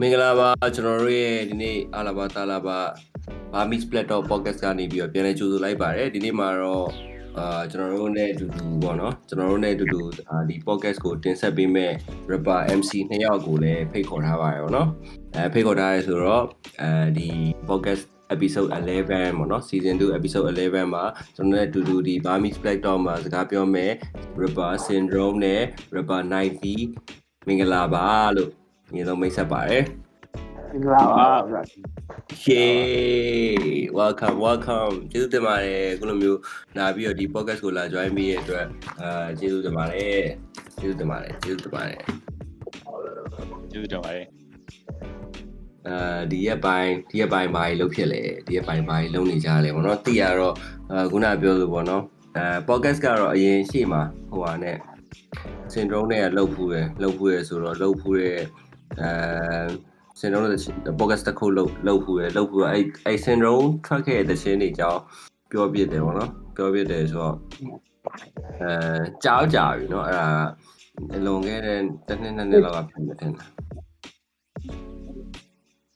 မင်္ဂလာပါကျွန်တော်တို့ရဲ့ဒီနေ့အာလာဘာတာလာဘာဘာမီစပလက်တော့ပေါ့ကတ်ကနေပြီးတော့ပြန်လဲကြိုဆိုလိုက်ပါတယ်ဒီနေ့မှာတော့အာကျွန်တော်တို့နဲ့အတူတူပေါ့နော်ကျွန်တော်တို့နဲ့အတူတူအာဒီ podcast ကိုတင်ဆက်ပေးမဲ့ rapper MC နှစ်ယောက်ကိုလည်းဖိတ်ခေါ်ထားပါတယ်ပေါ့နော်အဲဖိတ်ခေါ်ထားရဲဆိုတော့အဲဒီ podcast episode 11ပေါ့နော် season 2 episode 11မှာကျွန်တော်တို့နဲ့အတူတူဒီ Burmese Black Dog မှာစကားပြောမယ် rapper syndrome နဲ့ rapper 90မင်္ဂလာပါလို့ညီတော်မိတ်ဆက်ပါတယ်မင်္ဂလာပါဗျာ Yay welcome welcome ကျေးဇူးတင်ပါတယ်ခုလိုမျိုးလာပြီးတော့ဒီ podcast ကိုလာ join ပြီးရတဲ့အတွက်အာကျေးဇူးတင်ပါတယ်ကျေးဇူးတင်ပါတယ်ကျေးဇူးတင်ပါတယ်ကျေးဇူးတင်ပါတယ် အာဒီရက်ပိုင်းဒီရက်ပိုင်းဘာကြီးလုပ်ဖြစ်လဲဒီရက်ပိုင်းဘာကြီးလုပ်နေကြလဲပေါ့နော်သိရတော့အာခုနပြောလို့ပေါ့နော်အဲ podcast ကတော့အရင်ရှေ့မှာဟိုဟာနဲ့ syndrome နဲ့လှုပ်ဖူးတယ်လှုပ်ဖူးရဆိုတော့လှုပ်ဖူးရဲ့အဲ syndrome နဲ့ podcast တစ်ခုလှုပ်လှုပ်ဖူးရလှုပ်ဖူးရအဲ့အဲ့ syndrome ထွက်ခဲ့တဲ့ချင်းတွေအကြောင်းပြောပြတယ်ပေါ့နော်ပြောပြတယ်ဆိုတော့အဲကြောက်ကြပြီเนาะအဲ့ဒါလွန်ခဲ့တဲ့တစ်နှစ်နှစ်နှစ်လောက်ကဖြစ်နေတယ်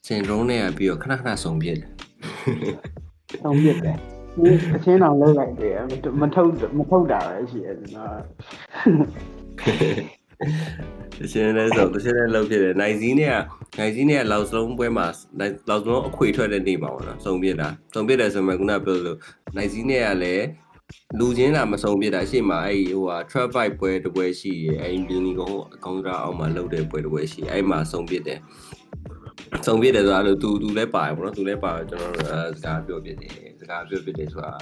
စင်ရုံးနဲ့ပြီးတော့ခဏခဏဆုံးပြစ်တယ်ဆုံးပြစ်တယ်ဒီအချင်းတော်လောက်လိုက်တယ်မထုတ်မထုတ်တာပဲရှိတယ်ကျွန်တော်တချင်လဲဆိုတချင်လဲလောက်ဖြစ်တယ်နိုင်စည်းနဲ့ကနိုင်စည်းနဲ့ကလောက်စလုံးပွဲမှာလောက်စလုံးအခွေထွက်တဲ့နေ့မှာပေါ့နော်စုံပြစ်တာစုံပြစ်တယ်ဆိုမှခုနပြောလို့နိုင်စည်းနဲ့ကလည်းလူချင်းလာမစုံပြစ်တာအရှိမအဲ့ဟိုဟာ trap fight ပွဲတစ်ပွဲရှိရယ်အဲ့ဒီနီကုန်းအကောင်းစားအောင်မှာလုပ်တဲ့ပွဲတစ်ပွဲရှိအဲ့မှာစုံပြစ်တယ် ဆုံးပြတယ်ဆိုတာအဲ့လိုသူသူလည်းပါတယ်ဗောနော်သူလည်းပါကျွန်တော်တို့စကားပြောပြတယ်စကားပြောပြတယ်ဆိုတာ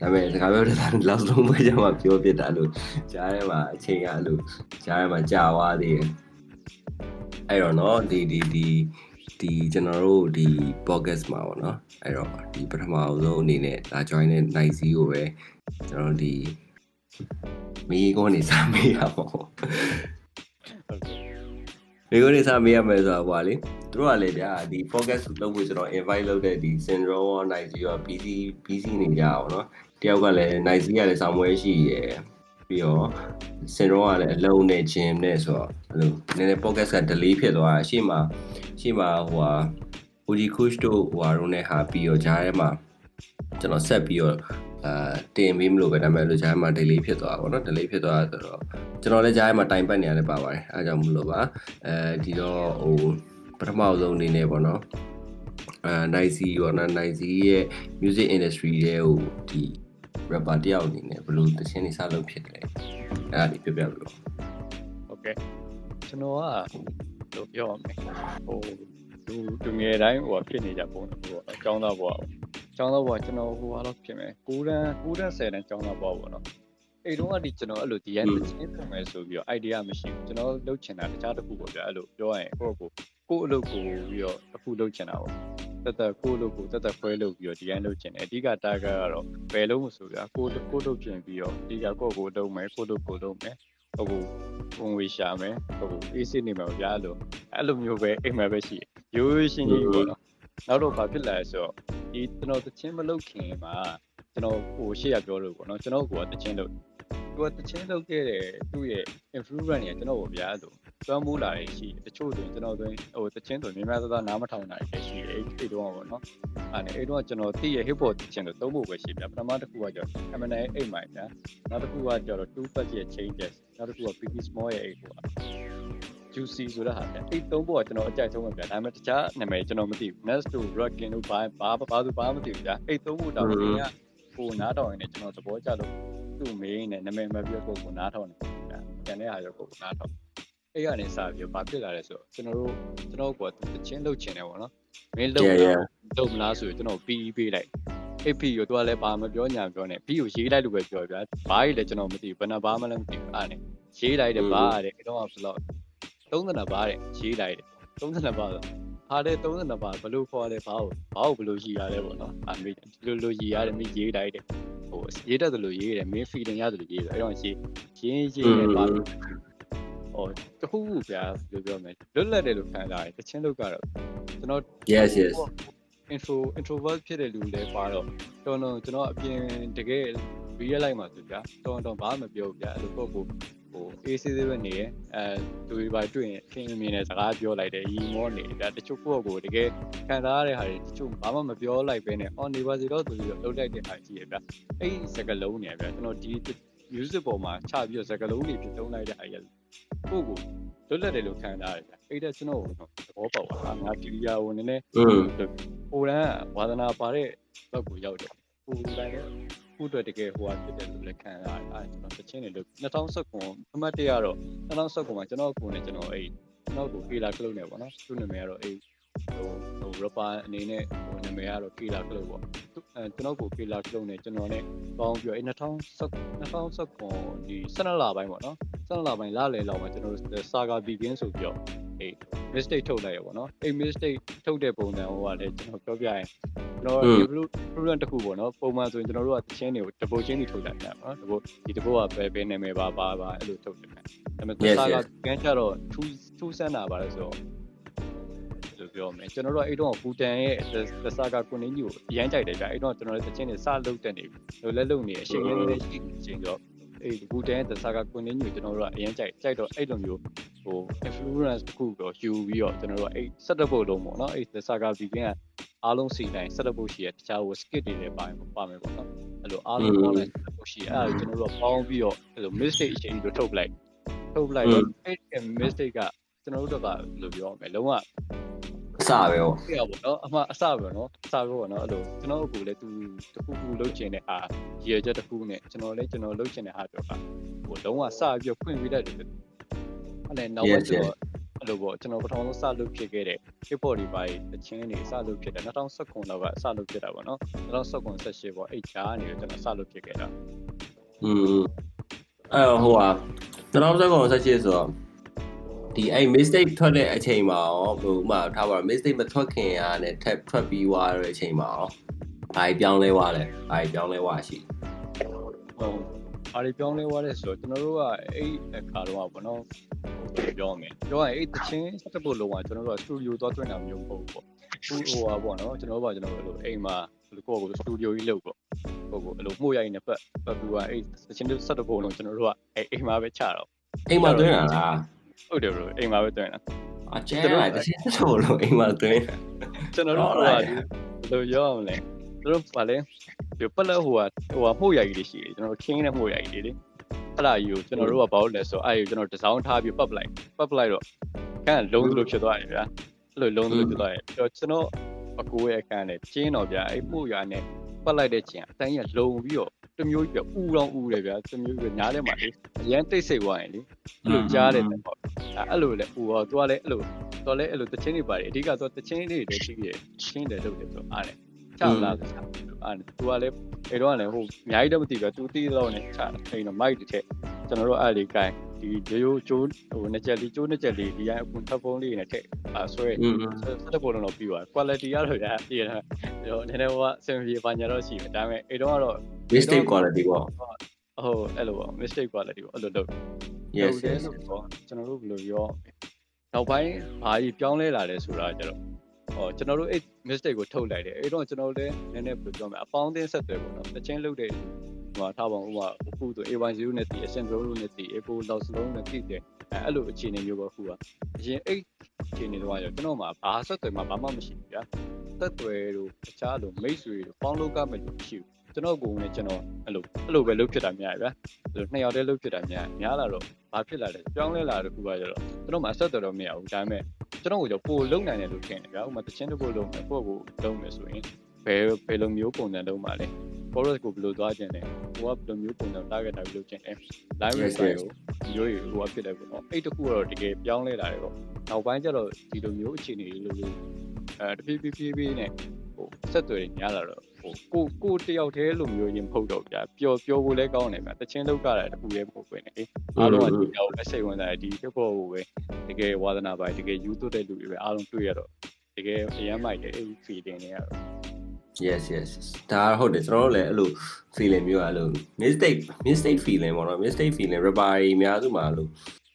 ဒါပေမဲ့စကားပြောတဲ့လောက်ဆုံးပဲကြမှာပြောပြတာလို့ကြားထဲမှာအချိန်ကအဲ့လိုကြားထဲမှာကြာသွားသေးတယ်အဲ့တော့နော်ဒီဒီဒီဒီကျွန်တော်တို့ဒီ podcast မှာပေါ့နော်အဲ့တော့ဒီပထမဆုံးအနေနဲ့ဒါ join တဲ့ night sea ကိုပဲကျွန်တော်ဒီမိကုန်းနေစာမေးရပါဘော မိကုန်းတွေစမေးရမယ်ဆိုတာဟွာလေသူတို့ကလေဗျာဒီ focus လုပ်ဖို့ကျွန်တော် invite လုပ်တဲ့ဒီ syndrome or night ရော PC PC နေကြအောင်နော်တယောက်ကလည်း night ကလည်းဆောင်းပွဲရှိရယ်ပြီးတော့ syndrome ကလည်းအလုံးနဲ့ gym နဲ့ဆိုတော့အဲ့လိုနည်းနည်း focus က delay ဖြစ်သွားတာရှေ့မှာရှေ့မှာဟွာ OG coach တို့ဟွာတို့နဲ့ဟာပြီးတော့ဂျားထဲမှာကျွန်တော်ဆက်ပြီးတော့ အာတင်ပေးမလို့ပဲဒါပေမဲ့လူကြားမှာ delay ဖြစ်သွားတာပေါ့နော် delay ဖြစ်သွားတာဆိုတော့ကျွန်တော်လည်းကြားမှာ time ပတ်နေရတယ်ပါပါတယ်အဲဒါကြောင့်မလို့ပါအဲဒီတော့ဟိုပထမဆုံးအနေနဲ့ပေါ့နော်အဲ nice ပေါ့နော် nice ရဲ့ music industry ရဲ့ဟိုဒီ rapper တယောက်အနေနဲ့ဘယ်လိုသချင်းတွေစလုပ်ဖြစ်လဲအဲဒါလေးပြပြပါလို့ Okay ကျွန်တော်ကလို့ပြောရမယ်ဟိုသူသူငယ်တိုင်းဟိုဖြစ်နေကြပုံတော့အကြောင်းသားပေါ့ ကြောင်းသားဘွားကျွန်တော်ဟိုဟာတော့ဖြစ်မယ်9တန်း9တန်း10တန်းအကြောင်းသားဘွားပေါ့နော်အဲ့တော့ကဒီကျွန်တော်အဲ့လိုဒီရန်ချင်းပြန်မယ်ဆိုပြီးတော့ idea မရှိဘူးကျွန်တော်လုပ်ချင်တာတခြားတစ်ခုပေါ့ဗျာအဲ့လိုပြောရရင်ကိုယ့်ကိုကိုယ့်အလုပ်ကိုပြီးတော့တစ်ခုလုပ်ချင်တာပေါ့တက်တက်ကိုယ့်အလုပ်ကိုတက်တက်ခွဲလုပ်ပြီးတော့ဒီရန်လုပ်ချင်တယ်အဓိက target ကတော့ဘယ်လုံးမဆိုဗျာကိုယ့်ကိုယ့်လုပ်ချင်ပြီးတော့အဓိကကိုယ့်ကိုလုပ်မယ်ကိုယ့်လုပ်ကိုလုပ်မယ်ဟိုပုံဝေရှာမယ်ဟိုအေးစစ်နေမှာဗျာလို့အဲ့လိုမျိုးပဲအိမ်မှာပဲရှိရိုးရိုးရှင်းရှင်းပေါ့နော် နောက်တော့ဘာဖြစ်လာလဲဆိုတော့ဒီကျွန်တော်တချင်းမလုပ်ခင်မှာကျွန်တော်ဟိုရှေ့ရပြောလို့ပေါ့နော်ကျွန်တော်ကတချင်းလုပ်သူကတချင်းလုပ်ခဲ့တဲ့သူ့ရဲ့ influence တွေကကျွန်တော်ကိုဗျာလို့သွမ်းမိုးလာတယ်ရှိတချို့ဆိုရင်ကျွန်တော်ဆိုရင်ဟိုတချင်းဆိုများများသားသားနားမထောင်တာတွေရှိတယ်အဲ့ဒီတော့ပေါ့နော်အဲ့အဲ့တော့ကျွန်တော်သိရ hip hop တချင်းလို့သုံးဖို့ပဲရှိဗျာပထမတစ်ခုကကျတော့ M&A 8မိုင်ဗျာနောက်တစ်ခုကကျတော့2 patch ရဲ့ changes နောက်တစ်ခုက Biggie Small ရဲ့8ပေါ့ juicy ဆိုတဲ့ဟာဗျအဲ့သုံးဖို့ကကျွန်တော်အကြိုက်ဆုံးပဲဗျဒါပေမဲ့တခြားနာမည်ကျွန်တော်မသိဘူး next to rockin တို့ဘာဘာဘာသူဘာမသိဘူးဗျအဲ့သုံးဖို့တော့ဒီကဟိုနားတော်ရင်လည်းကျွန်တော်သဘောကျလို့သူ့ main နဲ့နာမည်မပြောကိုကိုနားထောင်နေဗျကျန်တဲ့ဟာရောကိုနားထောင်အဲ့ကနေစပြီးဘာဖြစ်လာလဲဆိုတော့ကျွန်တော်တို့ကျွန်တော်ကတချင်းလုတ်ချင်တယ်ပေါ့နော်မင်းလုတ်လုတ်မလားဆိုရင်ကျွန်တော်ပြီးပေးလိုက်အေးဖီကိုသူကလည်းဘာမပြောညာပြောနဲ့ဖီကိုရေးလိုက်လို့ပဲပြောပြဘာကြီးလဲကျွန်တော်မသိဘူးဘယ်နှဘာမှလည်းမသိဘူးအားနဲ့ရေးလိုက်တယ်ဘာတဲ့အဲ့တော့ဘယ်လောက် 32ဘာတဲ့ရေးလိုက်တယ်32ဘာဆိုဟာတဲ့32ဘာဘယ်လိုခေါ်လဲဘာကိုဘာကိုဘယ်လိုရေးရလဲပေါ့နော်အမေဒီလိုလိုရေးရတယ်မင်းရေးလိုက်တယ်ဟိုရေးတတ်တယ်လို့ရေးတယ်မင်း feeling ရတယ်လို့ရေးတယ်အဲ့တော့ရေးရင်းရေးတယ်ဘာလို့ဟိုတခုခုဗျာပြောပြောမယ်လွတ်လပ်တယ်လို့ခံစားရတယ်တချင်းလို့ကတော့ကျွန်တော် yes yes intro introvert ဖြစ်တဲ့လူလည်းပါတော့တော်တော်ကျွန်တော်အပြင်တကယ် real life မှာဆိုဗျာတော်တော်ဘာမှမပြောဘူးဗျာအဲ့လိုပုံကို ဟိုဟိုအေးဆေးသေးပဲနေရအဲသူတွေပါတွေ့ရင်ခင်အမြင်နဲ့စကားပြောလိုက်တယ်ရီမောနေတယ်တချို့ကိုယ့်ကိုယ်တကယ်ခံစားရတဲ့ဟာတွေတချို့ဘာမှမပြောလိုက်ပဲနဲ့အော်နေပါစီတော့သူပြီးတော့လှုပ်လိုက်တဲ့ဟာကြီးရဗျအဲ့ဒီစကလုံးနေဗျကျွန်တော်ဒီ music ပေါ်မှာချပြီးတော့စကလုံးတွေဖြစ်တုံးလိုက်တဲ့အားရကိုယ့်ကိုလွတ်လပ်တယ်လို့ခံစားရတယ်ဗျအဲ့ဒါကျွန်တော်သဘောပေါက်ပါငါကလီယာကိုနည်းနည်းอืมပိုရန်ဝါသနာပါတဲ့ဘက်ကိုရောက်တယ်ပိုရန်လည်း ခုအတွက်တကယ်ဟိုဟာဖြစ်တယ်လို့လည်းခံရတယ်အဲကျွန်တော်တချင်းတွေလို့2019အမှတ်တရတော့2019မှာကျွန်တော်ကိုယ်နဲ့ကျွန်တော်အဲ့ကျွန်တော်ကိုကေလာကလုတ်နေပေါ့နော်သူ့နာမည်ကတော့အဲ့ဟိုဟို rapper အနေနဲ့ဟိုနာမည်ကတော့ကေလာကလုတ်ပေါ့သူအဲကျွန်တော်ကိုကေလာကလုတ်နဲ့ကျွန်တော်နဲ့ပေါင်းပြီးတော့အဲ့2019 2019ဒီ12လပိုင်းပေါ့နော်12လပိုင်းလလယ်လောက်မှာကျွန်တော်တို့ saga begin ဆိုပြီးတော့ အဲ့ mistake ထုတ်လိုက်ရပေါ့နော်အဲ့ mistake ထုတ်တဲ့ပုံစံဟိုကလည်းကျွန်တော်ပြောပြရင်ကျွန်တော် problem တစ်ခုပေါ့နော်ပုံမှန်ဆိုရင်ကျွန်တော်တို့ကတချင်းတွေကိုတပုတ်ချင်းတွေထုတ်လိုက်တာနော်တပုတ်ဒီတပုတ်ကဘယ်ဘယ်နာမည်ပါပါပါအဲ့လိုထုတ်တယ်ဒါပေမဲ့ Yes, saga yes. ကန်ကြတော့ထူးထူးဆန်းတာပါလဲဆိုတော့လို့ပြောမယ်ကျွန်တော်တို့အဲ့တော့ဘူတန်ရဲ့တဆာကကိုနေကြီးကိုအရန်ကြိုက်တယ်ဗျအဲ့တော့ကျွန်တော်တို့တချင်းတွေစလုပ်တက်နေပြီလို့လက်လုံနေအရှိန်လေးလေးရှိနေချင်းတော့ အဲ့ဘူတန်ရဲ့တဆာကကိုနေကြီးကိုကျွန်တော်တို့ကအရန်ကြိုက်ကြိုက်တော့အဲ့လိုမျိုးဟို influence တစ်ခုတော့ယူပြီးတော့ကျွန်တော်တို့ကအဲ့ setup ဖို့လုံးပေါ့နော်အဲ့တဆာက begin ကအားလုံးစီတိုင်း setup ဖို့ရှိရတခြားဟို skit တွေလည်းပါပါမယ်ပေါ့နော်အဲ့လိုအားလုံးပေါင်းလိုက် setup ဖို့ရှိရအဲ့ဒါကိုကျွန်တော်တို့ကပေါင်းပြီးတော့အဲ့လို mistake အချိန်တို့ထုတ်ပလိုက်ထုတ်ပလိုက်တော့အဲ့ mistake ကကျွန်တော်တို့ကဘယ်လိုပြောရမလဲလုံးဝအ စပဲဟောပြရပါတော့အမှအစပဲနော်အစပဲပေါ့နော်အဲ့လိုကျွန်တော်အခုလည်းသူတခုခုလုပ်ချင်တဲ့အာရည်ချက်တစ်ခုနဲ့ကျွန်တော်လည်းကျွန်တော်လုပ်ချင်တဲ့ဟာပြောတာဟိုလုံးဝစပြီးတော့ဖွင့်ပြတတ်တယ်အဲ့လည်းနောက်ပိုင်းကျွန်တော်အဲ့လိုပေါ့ကျွန်တော်ပထမဆုံးစလုပ်ဖြစ်ခဲ့တဲ့ hip hop တွေပါတချင်းတွေစလုပ်ဖြစ်တယ်2019လောက်ကစလုပ်ဖြစ်တာပေါ့နော်2019 18ပေါ့အဲ့ချာကနေကျွန်တော်စလုပ်ဖြစ်ခဲ့တာอืมအဲ့တော့ဟိုဟာ2019 16ဆိုတော့ ဒီအဲ့ mistake ထွက်တဲ့အချိန်မှာရောဟိုဥမာထားပါတော့ mistake မထွက်ခင်ရနဲ့ထပ်ထွက်ပြီးွားတဲ့အချိန်မှာရောဘာကြီးပြောင်းလဲွားလဲဘာကြီးပြောင်းလဲွားရှိဟုတ်အားဒီပြောင်းလဲသွားတဲ့ဆိုတော့ကျွန်တော်တို့ကအဲ့အခါတော့ပေါ့နော်ပြောမယ်ပြောရင်အဲ့တချင်းစက်ဖို့လုံးဝကျွန်တော်တို့ကစတူဒီယိုသွားတွင်တာမျိုးမဟုတ်ဘူးပေါ့ဟိုဟိုဟာပေါ့နော်ကျွန်တော်တို့ကကျွန်တော်တို့အဲ့လိုအိမ်မှာကိုယ့်ကိုယ်စတူဒီယိုကြီးလုပ်ပေါ့ကိုယ့်ကိုယ်အဲ့လိုမှုရိုက်နေပတ်ပတ်ပြီးတော့အဲ့တချင်းစက်ဖို့လုံးကျွန်တော်တို့ကအဲ့အိမ်မှာပဲချတော့အိမ်မှာသွင်းတာလား ဟုတ်တယ်ဘရိုအိမ်မှာပဲတွင်တာအကျဲလိုက်တစ်ချက်ဆိုလို့အိမ်မှာသွင်းတာကျွန်တော်တို့ကဘယ်လိုပြောအောင်လဲသူတို့ပါလဲဒီပလက်ဟိုကဟိုကမှုရိုက်ကြီးတွေရှိတယ်ကျွန်တော်ခင်းတဲ့မှုရိုက်ကြီးတွေလေအဲ့ဒါယူကျွန်တော်တို့ကဘာလို့လဲဆိုအဲ့ယူကျွန်တော်ဒီဇိုင်းထားပြီးပတ်ပလိုက်ပတ်ပလိုက်တော့ခန့်လုံးသလိုဖြစ်သွားတယ်ဗျာအဲ့လိုလုံးသလိုဖြစ်သွားတယ်ပြီးတော့ကျွန်တော်အကိုရဲ့အခန်းနဲ့ကျင်းတော့ဗျာအဲ့မှုရွာနဲ့ပတ်လိုက်တဲ့ချင်းအတိုင်းရလုံပြီးတော့ တမျိုးကြီးပြဥတော်ဥတယ်ဗျာတမျိုးကြီးနားထဲမှာလေအရန်တိတ်ဆိတ်သွားရင်လေအဲ့လိုကြားတယ်ပေါ့အဲ့လိုလေဥတော့သူကလည်းအဲ့လိုတော့လည်းအဲ့လိုတချင်းတွေပါတယ်အဓိကတော့တချင်းတွေလည်းရှိတယ်ချင်းတယ်လုပ်တယ်ဆိုအားတယ် ချလာတယ်အားတယ်သူကလည်းအဲ့တော့လည်းဟိုအများကြီးတော့မသိဘူးသူတီးတော့နဲ့ချတယ်အဲ့တော့မိုက်တစ်ချက်ကျွန်တော်တို့အဲ့လေးကိုင်းဒီရိုးကျိုးဟိုနှစ်ချက်လေးကျိုးနှစ်ချက်လေးဒီအကွန်ထပ်ဖုန်းလေးနဲ့ထည့်အာဆွဲอืมဆက်တဲ့ပုံတော့ပြီးသွား quality ကတော့ဒါပြည့်တာတော့နည်းနည်းဟိုကအဆင်ပြေပါညာတော့ရှိတယ်ဒါပေမဲ့အဲ့တော့ကတော့ mistake quality ပေါ့ဟုတ်အဲ့လိုပေါ့ mistake quality ပေါ့အဲ့လိုလုပ် yes လုပ်တယ် yes လို့ပေါ့ကျွန်တော်တို့ဘယ်လိုပြောနောက်ပိုင်းဘာကြီးပြောင်းလဲလာလဲဆိုတာကျတော့ ဟောကျွန်တော်တို့အဲ့ mistake ကိုထုတ်လိုက်တယ်အဲ့တော့ကျွန်တော်တို့လည်းနည်းနည်းဘယ်လိုပြောမလဲအပေါင်းအသင်းဆက်သွယ်ပေါ့နော်တချင်းလုပ်တဲ့ဟိုထားပါဦးဟိုအခုဆို A10 နဲ့တည် Essential နဲ့တည် A4 လောက်စလုံးနဲ့တည်တယ်အဲ့လိုအခြေအနေမျိုးပေါ့ခုကအရင်အဲ့အခြေအနေတော့ကျွန်တော်မှာဘာဆက်သွယ်မှဘာမှမရှိဘူးဗျာဆက်သွယ်တို့တခြားလိုမိတ်ဆွေတို့ပေါင်းလုပ်ကမဲ့လို့မရှိဘူး ကျွန်တော်ကိုယ်နဲ့ကျွန်တော်အဲ့လိုအဲ့လိုပဲလုပ်ဖြစ်တာများရဗျာအဲ့လိုနှစ်ယောက်တည်းလုပ်ဖြစ်တာများများလာတော့ဘာဖြစ်လာလဲပြောင်းလဲလာတဲ့ခုကကျတော့ကျွန်တော်မှဆက်သွယ်တော့မရဘူးဒါပေမဲ့ကျွန်တော်ကိုကြောပိုလုံနိုင်တယ်လို့ထင်တယ်ဗျာဥပမာတချင်းတစ်ခုလုံမယ်ကိုယ့်ကိုလုံမယ်ဆိုရင်ဘယ်ဘယ်လိုမျိုးပုံစံလုံးပါလဲ forest ကိုဘယ်လိုသွားကျင်လဲဟိုကဘယ်လိုမျိုးပုံစံ target တာလုပ်ကျင်လဲ live Yes, reply yes. ကိုမျိုးတွေဟိုကဖြစ်တယ်ပေါ့နော်အဲ့တခုကတော့တကယ်ပြောင်းလဲလာတယ်ပေါ့နောက်ပိုင်းကျတော့ဒီလိုမျိုးအခြေအနေလေးလိုအဲတဖြည်းဖြည်းဖြည်းဖြည်းနဲ့ဟိုဆက်သွယ်နေရလာတော့ဟို ကိုကိုတယောက်တည်းလိုမျိုးရင်ဖုတ်တော့ဗျာပျော်ပျော်ဖို့လည်းကောင်းတယ်ဗျာတချင်းလောက်ကြတာတခုရဲ့မဟုတ်ဘူးねအားလုံးကဒီကြောင်ပဲစိတ်ဝင်စားတယ်ဒီ hip hop ကိုပဲတကယ်ဝါသနာပိုင်တကယ်ယူသွတ်တဲ့လူတွေပဲအားလုံးတွေ့ရတော့တကယ်အရမ်းမိုက်တယ်အဲ့ feeling တွေကတော့ yes yes ဒါဟုတ်တယ်ကျွန်တော်တို့လည်းအဲ့လို feeling မျိုးအဲ့လို mistake mistake feeling ပေါ့နော် mistake feeling rapper တွေအများစုမှာအဲ့လို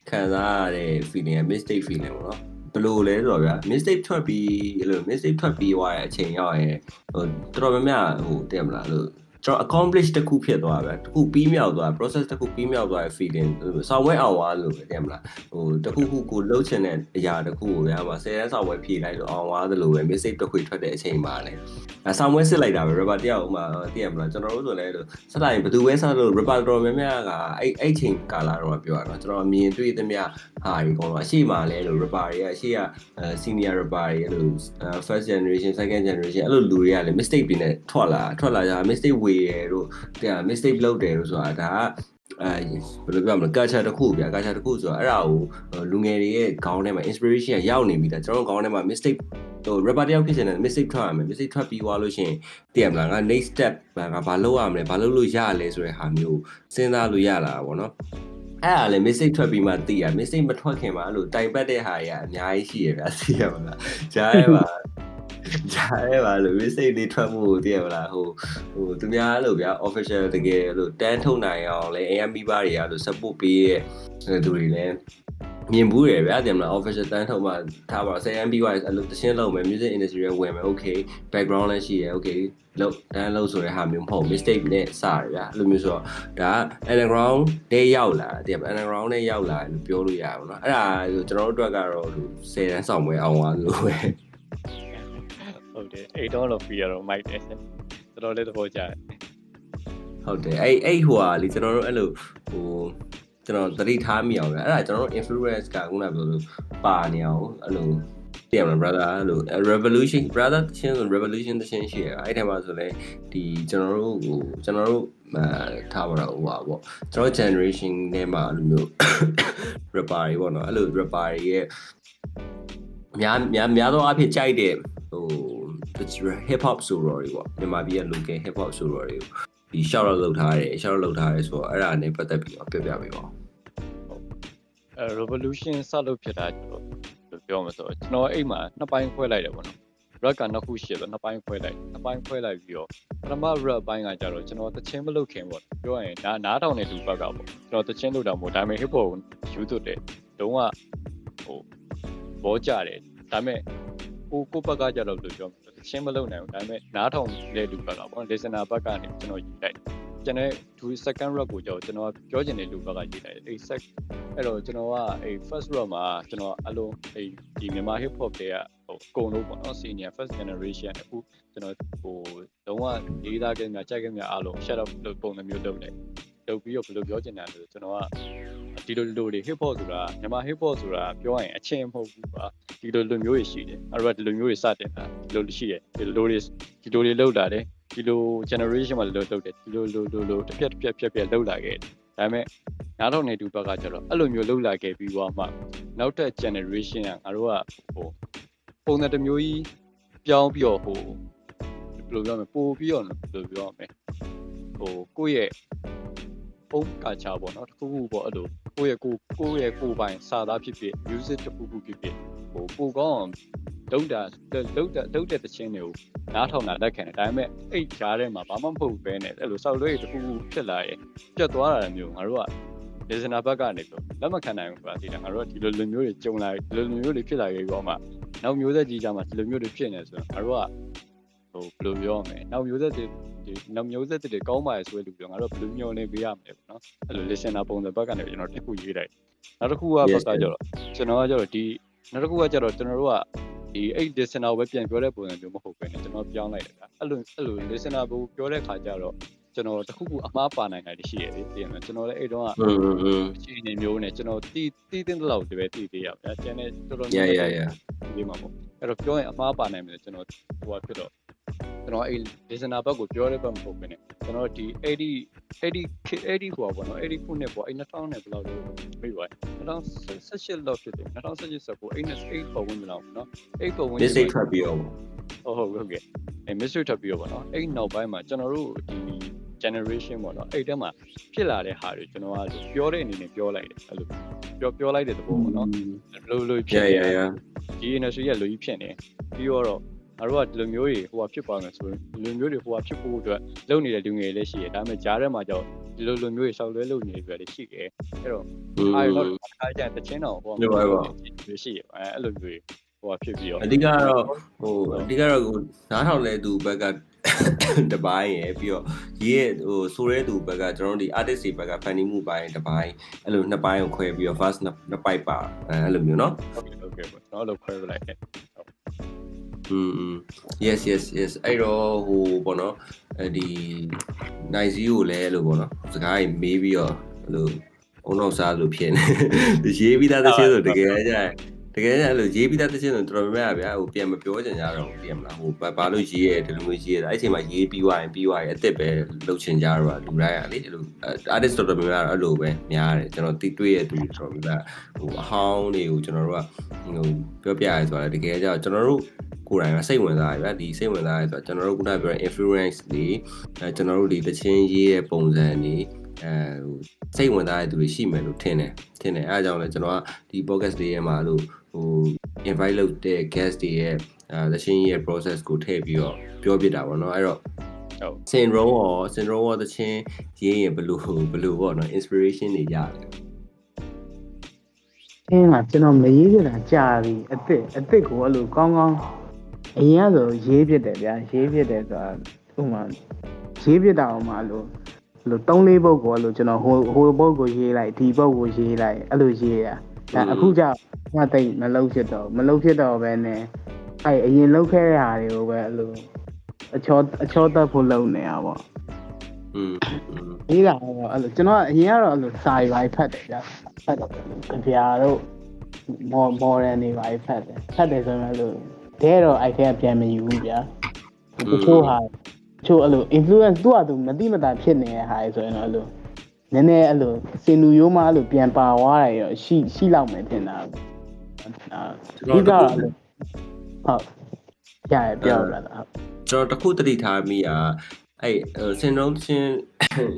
ခံစားရတဲ့ feeling က mistake feeling ပေါ့နော် ဘယ်လိုလဲဆိုတော့ဗျာ mistake ထွက်ပြီးအဲ့လို mistake ထွက်ပြီးသွားတဲ့အချိန်ရောက်ရင်ဟိုတော်တော်များများဟိုတည်မလားအဲ့လို ကျွန်တော် accomplish တစ်ခုဖြစ်သွားပဲတစ်ခုပြီးမြောက်သွား process တစ်ခုပြီးမြောက်သွားတဲ့ feeling ဆောင်းဝဲအောင်သွားလို့ပဲတင်မလားဟိုတစ်ခုခုကိုလှုပ်ချင်တဲ့အရာတစ်ခုကိုဗျာမှာ10ရန်ဆောင်းဝဲဖြည့်လိုက်လို့အောင်သွားသလိုပဲ mistake တစ်ခွေထွက်တဲ့အချိန်မှာလေအဲဆောင်းဝဲစစ်လိုက်တာပဲ rapper တယောက်ဥမာတည်ရမလားကျွန်တော်တို့ဆိုလဲလို့စတိုင်းဘယ်သူပဲစလို့ rapper တော်များများကအဲ့အဲ့ချိန်ကာလာတော့ပြောရတော့ကျွန်တော်မြင်တွေ့သမျှဟာဒီကောင်တော့အရှိမှလဲလို့ rapper တွေကအရှိက senior rapper တွေအဲ့လို first generation second generation အဲ့လိုလူတွေကလည်း mistake တွေနဲ့ထွက်လာထွက်လာကြ mistake ဝေရတို့တဲ့ mistake လုပ်တယ်လို့ဆိုတာဒါကအဲဘယ်လိုပြောမလဲ culture တစ်ခုဗျာ culture တစ်ခုဆိုတာအဲ့ဒါကိုလူငယ်တွေရဲ့ခေါင်းထဲမှာ inspiration ရောက်နေပြီလားကျွန်တော်ခေါင်းထဲမှာ mistake ဟို rapper တယောက်ဖြစ်နေတယ် mistake ထွက်ရမယ် mistake ထွက်ပြီးသွားလို့ရှိရင်တည်ရမလားငါ next step ငါဘာလုပ်ရမလဲဘာလုပ်လို့ရလဲဆိုတဲ့ဟာမျိုးစဉ်းစားလို့ရလာတာပေါ့နော်အဲ့ဒါလည်း mistake ထွက်ပြီးမှသိရ mistake မထွက်ခင်မှာအဲ့လိုတိုင်ပတ်တဲ့ဟာတွေကအများကြီးရှိရဗျာသိရမလားကြားရပါ ကြားရပါလို့ mistake တွေထွက်မှုကိုသိရမလားဟိုဟိုသူများလို့ဗျာ official တကယ်လို့တန်းထုတ်နိုင်အောင်လဲ AM မိဘတွေကလို့ support ပေးတဲ့သူတွေလည်းမြင်ဘူးရယ်ဗျာတင်မလား official တန်းထုတ်မှထားပါ 10MB wise အဲ့လိုတရှင်းလုံးမယ် music industry ရဲ့ဝင်မယ် okay background လည်းရှိရယ် okay လို့တန်းလို့ဆိုတဲ့ဟာမျိုးမဟုတ် mistake နဲ့စရဗျာအဲ့လိုမျိုးဆိုတော့ဒါ underground တဲ့ရောက်လာတဲ့ underground နဲ့ရောက်လာလို့ပြောလို့ရအောင်เนาะအဲ့ဒါကျွန်တော်တို့အတွက်ကတော့10တန်းဆောင်ပွဲအောင်သွားလို့ပဲ ဟုတ်တယ်အိတ်တော့လို့ပြီးရတော့မိုက်တယ်တော်တော်လေးသဘောကျတယ်ဟုတ်တယ်အဲ့အဲ့ဟိုဟာလေကျွန်တော်တို့အဲ့လိုဟိုကျွန်တော်သတိထားမိအောင်ဗျအဲ့ဒါကျွန်တော်တို့ influence ကခုနကပြောလို့ပါနေအောင်အဲ့လိုတည်ရမလား brother အဲ့လို revolution brother တချင်းဆို revolution တချင်းရှိရအဲ့ထဲမှာဆိုလဲဒီကျွန်တော်တို့ဟိုကျွန်တော်တို့အဲထားပါတော့ဟိုပါပေါ့ကျွန်တော် generation နဲ့မှာအဲ့လိုမျိုး rapper တွေပေါ့နော်အဲ့လို rapper တွေရဲ့များများများသောအားဖြင့်ကြိုက်တဲ့ဟို hip hop ဆိုတော့တွေပေါ့မြန်မာပြည်ရဲ့ local hip hop ဆိုတော့တွေကိုဒီ shout out လုပ်ထားတယ် shout out လုပ်ထားတယ်ဆိုတော့အဲ့ဒါနဲ့ပတ်သက်ပြီးတော့ပြောပြပေးပါဦးအဲ revolution စလုပ်ဖြစ်တာကျွန်တော်ပြောမှာဆိုတော့ကျွန်တော်အိမ်မှာနှစ်ပိုင်းခွဲလိုက်တယ်ပေါ့နော် rap ကနှစ်ခုရှိတယ်နှစ်ပိုင်းခွဲလိုက်နှစ်ပိုင်းခွဲလိုက်ပြီးတော့ပထမ rap ပိုင်းကကြတော့ကျွန်တော်တချင်းမလုပ်ခင်ပေါ့ပြောရရင်နားနားထောင်တဲ့လူဘက်ကပေါ့ကျွန်တော်တချင်းလုပ်တာမဟုတ်ဒါပေမဲ့ hip hop ကိုယူသွတ်တယ်တုံးကဟိုဘောကြတယ်ဒါပေမဲ့ကိုကိုဘက်ကကြတော့လို့ပြော မှာတချင်းမလုပ်နိုင်ဘူးဒါပေမဲ့နားထောင်တဲ့လူဘက်ကပေါ့ listener ဘက်ကနေကျွန်တော်ယူလိုက်ကျွန်တော်ဒူ second rap ကိုကြောကျွန်တော်ပြောချင်တဲ့လူဘက်ကရေးလိုက်အဲ့ sec အဲ့တော့ကျွန်တော်ကအဲ့ first rap မှာကျွန်တော်အလုံးအဲ့ဒီမြန်မာ hip hop တွေကဟိုအကုန်လုံးပေါ့နော် senior first generation အခုကျွန်တော်ဟိုလုံးဝရေးသားကြမြကြိုက်ကြမြအားလုံး shut up လို့ပုံစံမျိုးလုပ်တယ်လုပ်ပြီးတော့ဘယ်လိုပြောချင်တာလဲကျွန်တော်က ဒီလိုလိုတွေ hip hop ဆိုတာမြန်မာ hip hop ဆိုတာပြောရရင်အချင်းမဟုတ်ဘူးပါဒီလိုလိုမျိုးတွေရှိတယ်အဲ့တော့ဒီလိုမျိုးတွေစတင်တာဒီလိုရှိတယ်ဒီလိုတွေဒီလိုတွေလောက်လာတယ်ဒီလို generation မှာလို့လုပ်တယ်ဒီလိုလိုလိုလိုတစ်ပြက်တစ်ပြက်ပြက်ပြက်လောက်လာခဲ့တယ်ဒါပေမဲ့နားထောင်နေတူဘက်ကကျတော့အဲ့လိုမျိုးလောက်လာခဲ့ပြီးတော့မှနောက်တဲ့ generation ကငါတို့ကဟိုပုံစံတစ်မျိုးကြီးပြောင်းပြီးတော့ဟိုဘယ်လိုပြောမလဲပို့ပြီးတော့ဘယ်လိုပြောမလဲဟိုကိုယ့်ရဲ့ ပုံကာချာပေါ့နော်တစ်ခုခုပေါ့အဲ့လိုကိုယ့်ရဲ့ကိုကိုယ့်ရဲ့ကိုယ်ပိုင်စာသားဖြစ်ဖြစ် music တစ်ခုခုဖြစ်ဖြစ်ဟိုပိုကောင်းအောင်လုံးတာလုံးတာလုံးတဲ့တခြင်းတွေကိုနားထောင်တာလက်ခံတယ်ဒါပေမဲ့အဲ့ကြားထဲမှာဘာမှမဟုတ်ပဲနဲ့အဲ့လိုစောက်လွဲတစ်ခုခုဖြစ်လာရဲ့ပြတ်သွားတာမျိုးငါတို့က listener ဘက်ကနေလို့လက်မခံနိုင်ဘူးကွာဒီငါတို့ကဒီလိုလိုမျိုးတွေကြုံလာဒီလိုလိုမျိုးတွေဖြစ်လာခဲ့ပြီးတော့မှနောက်မျိုးဆက်ကြီးကြမှာဒီလိုမျိုးတွေဖြစ်နေဆိုတော့ငါတို့က ဟိုဘယ်လိုပြောရမလဲနောက်မျိုးဆက်တွေဒီနောက်မျိုးဆက်တွေကောင်းပါရဲ့ဆိုတဲ့လူတွေငါတို့ဘယ်လိုမျှော်လင့်ပေးရမလဲပေါ့နော်အဲ့လို listener ပုံစံဘက်ကနေကျွန်တော်တစ်ခုရေးလိုက်နောက်တစ်ခုကဘက်ကကျတော့ကျွန်တော်ကကျတော့ဒီနောက်တစ်ခုကကျတော့ကျွန်တော်တို့ကဒီအဲ့ listener ပဲပြန်ပြောတဲ့ပုံစံမျိုးမဟုတ်ပဲねကျွန်တော်ပြောင်းလိုက်တာအဲ့လိုအဲ့လို listener ဘိုးပြောတဲ့ခါကျတော့ကျွန်တော်တခုခုအမားပါနိုင်တာရှိရတယ်ပြင်မယ်ကျွန်တော်လည်းအဲ့တုန်းကအချိန်နေမျိုးနဲ့ကျွန်တော်တီးတီးတင်းတလောက်တပဲတီးသေးရပါဗျာကျန်တဲ့တော်တော်များများဒီမှာပေါ့အဲ့တော့ပြောရင်အမားပါနိုင်မယ်ကျွန်တော်ဟိုကဖြစ်တော့ ကျွန်တော်အဲ့ listener ဘက်ကိုပြောတဲ့ဘက်မဟုတ်ဘဲနဲ့ကျွန်တော်ဒီ80 80 80ဟိုပါပေါ့နော်80ခုနှစ်ပေါ့အဲ့2000နဲ့ဘယ်လောက်လဲပြီးပါ2018လောက်ဖြစ်တယ်2018ဆိုကို88ပုံဝင်လောက်နော်8ပုံဝင် mistake ထွက်ပြီးတော့ဟုတ်ဟုတ်ဟုတ်ကဲ့အဲ mystery ထပ်ပြီးတော့ပေါ့နော်အဲ့နောက်ပိုင်းမှာကျွန်တော်တို့ဒီ generation ပေါ့နော်အဲ့တက်မှာဖြစ်လာတဲ့ဟာတွေကျွန်တော်ကပြောတဲ့အနေနဲ့ပြောလိုက်တယ်အဲ့လိုပြောပြောလိုက်တဲ့သဘောပေါ့နော်လိုလိုဖြစ် yeah နေ yeah yeah ဒီ industry ကလိုကြီးဖြစ်နေပြီးတော့တော့ ငါတို့ကဒီလိုမျိုးတွေဟိုဟာဖြစ်ပါမယ်ဆိုရင်ဒီလိုမျိုးတွေဟိုဟာဖြစ်ဖို့အတွက်လုပ်နေတဲ့လူငယ်လေးရှိတယ်ဒါပေမဲ့ကြားထဲမှာကြောက်ဒီလိုလိုမျိုးတွေဆောက်လွဲလုပ်နေပြီလေရှိတယ်အဲ့တော့အားရတော့အားကြတချင်းတော့ဟိုရှိရအဲအဲ့လိုမျိုးဟိုဟာဖြစ်ပြီးတော့ အဓိကတော့ဟိုအဓိကတော့ကိုနားထောင်လဲသူဘက်က တစ်ပိုင်းရယ်ပြီးတော့ရေးရဲ့ဟိုဆိုရဲသူဘက်ကကျွန်တော်တို့ဒီ artist တွေဘက်ကဖန်တီးမှုပိုင်းတစ်ပိုင်းအဲ့လိုနှစ်ပိုင်းကိုခွဲပြီးတော့ first နှစ်ပိုက်ပါအဲ့လိုမျိုးเนาะ ဟုတ်ကဲ့ဟုတ်ကဲ့ပေါ့ကျွန်တော်တို့ခွဲပြလိုက်ခဲ့ อืม yes yes yes အဲ့တော့ဟိုပေါ့နော်အဲဒီနိုင်စီကိုလည်းအဲ့လိုပေါ့နော်စကားကြီးမေးပြီးတော့အဲ့လိုအုံနောက်စားလို့ဖြစ်နေရေးပြီးသားတစ်ချက်ဆိုတကယ်ကြရင် တကယ်ကြအဲ့လိုရေးပြီးသားတစ်ချက်ဆိုတော်တော်များများဗျာဟိုပြန်မပြောချင်ကြတော့ဘူးပြင်မလားဟိုဘာလို့ရေးရဲဒီလိုမျိုးရေးရအဲ့ချိန်မှာရေးပြီးသွားရင်ပြီးသွားရင်အစ်စ်ပဲလုပ်ချင်ကြတော့လူတိုင်းอ่ะလေအဲ့လို artist တော်တော်များများအဲ့လိုပဲများတယ်ကျွန်တော်တိတွေ့ရသူတော်တော်များများဟိုအဟောင်းတွေကိုကျွန်တော်တို့ကဟိုပြောပြရဲဆိုတာတကယ်ကြကျွန်တော်တို့ကိုယ်တိုင်ကစိတ်ဝင်စားရဗျာဒီစိတ်ဝင်စားရဆိုတော့ကျွန်တော်တို့ခုနပြောတဲ့ influence တွေအဲကျွန်တော်တို့ဒီတချင်းရေးတဲ့ပုံစံတွေအဲဟိုစိတ်ဝင်စားတဲ့သူတွေရှိမယ်လို့ထင်တယ်ထင်တယ်အဲအကြောင်းလဲကျွန်တော်ကဒီ podcast လေးရဲ့မှာလို့ ဟို invite လုပ်တဲ့ guest တွေရဲ့အဲတချင်းရေးရဲ့ process ကိုထည့်ပြီးတော့ပြောပြတာပေါ့နော်အဲ့တော့ဟုတ်စင်ရောရောစင်ရောရောတချင်းရေးရင်ဘယ်လိုဘယ်လိုပေါ့နော် inspiration တွေရတယ်အင်းကကျွန်တော်မရေးပြတာကြာပြီအစ်စ်အစ်စ်ကိုအဲ့လိုကောင်းကောင်းအရင်ကဆိုရေးပြတယ်ဗျာရေးပြတယ်ဆိုတာဥမာရေးပြတာအောင်မလို့အဲ့လို၃လေးပုတ်ကိုအဲ့လိုကျွန်တော်ဟိုဟိုပုတ်ကိုရေးလိုက်ဒီပုတ်ကိုရေးလိုက်အဲ့လိုရေးရ ဒါအခုကြငါတိတ်မလုံးဖြစ်တော့မလုံးဖြစ်တော့ပဲနဲ့အဲ့အရင်လုံးခဲ့ရတာတွေကိုပဲအဲ့လိုအချောအချောတက်ဖို့လုံနေတာပေါ့อืมဒီကတော့အဲ့လိုကျွန်တော်အရင်ကတော့အဲ့လိုစာရိုက်ဖတ်တယ်ဗျာဖတ်တယ်ဗျာတို့မော်မော်ရန်တွေပါဖတ်တယ်ဖတ်တယ်ဆိုရင်အဲ့လိုတဲတော့အဲ့ထဲကပြန်မယူဘူးဗျာတချို့ဟာချို့အဲ့လို influence သူ့ဟာသူမတိမတာဖြစ်နေတဲ့ဟာဆိုရင်တော့အဲ့လို နည်းနည်းအဲ့လိုစင်လူရိုးမှအဲ့လိုပြန်ပါသွားတယ်ရောရှိရှိလောက်မယ်ထင်တာအာကျွန်ဒီတော်ကတအဲ့ခုလိုဟုတ်ရရပြောရတာဟုတ်ကျွန်တော်တခုတတိထားမိอ่ะအဲ့စင်လုံးချင်း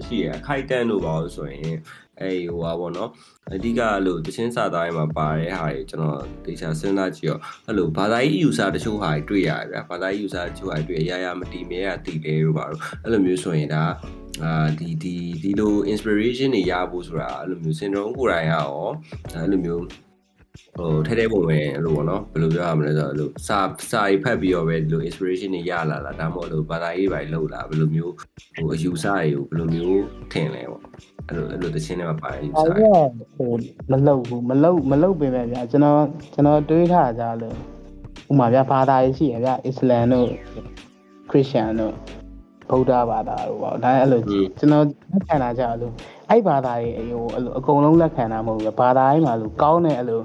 ရှိရခိုက်တန်းလို့ပါလို့ဆိုရင် အဲ့ဟိုပါဗောနော်အဓိကလို့တချင်းစာသားတွေမှာပါတဲ့ဟာတွေကျွန်တော်တေချာစဉ်းစားကြည့်တော့အဲ့လိုဘာသာရေး user တချို့ဟာတွေတွေ့ရတယ်ဗျာဘာသာရေး user တချို့ဟာတွေတွေ့ရရမတီမြဲရတီတယ်လို့ပါတော့အဲ့လိုမျိုးဆိုရင်ဒါအာဒီဒီဒီလို inspiration တွေရဖို့ဆိုတာအဲ့လိုမျိုးစင်တုံးကိုယ်တိုင်ကရောအဲ့လိုမျိုး ဟိုထဲထဲပုံပဲအဲ့လိုပေါ့နော်ဘယ်လိုပြောရမလဲဆိုတော့အဲ့လိုစာစာရေးဖတ်ပြီးတော့ပဲဒီလို inspiration တွေရလာလားဒါမှမဟုတ်လို့ဘာသာရေးပိုင်းလောက်လာဘယ်လိုမျိုးဟိုအယူဆတွေကိုဘယ်လိုမျိုးထင်လဲပေါ့အဲ့လိုအဲ့လိုတခြင်းတွေမှာပါတဲ့အယူဆအဲ့တွေဒါဟိုမလုတ်ဘူးမလုတ်မလုတ်ပင်ပဲဗျာကျွန်တော်ကျွန်တော်တွေးထားကြလို့ဥမာဗျာဘာသာရေးရှိရဗျာအစ္စလမ်တို့ခရစ်ယာန်တို့ဗုဒ္ဓဘာသာတို့ပေါ့ဒါအဲ့လိုကျွန်တော်လက်ခံတာကြလို့အဲ့ဘာသာရေးဟိုအဲ့လိုအကုန်လုံးလက်ခံတာမဟုတ်ဘူးဘာသာရေးမှာလို့ကောင်းတဲ့အဲ့လို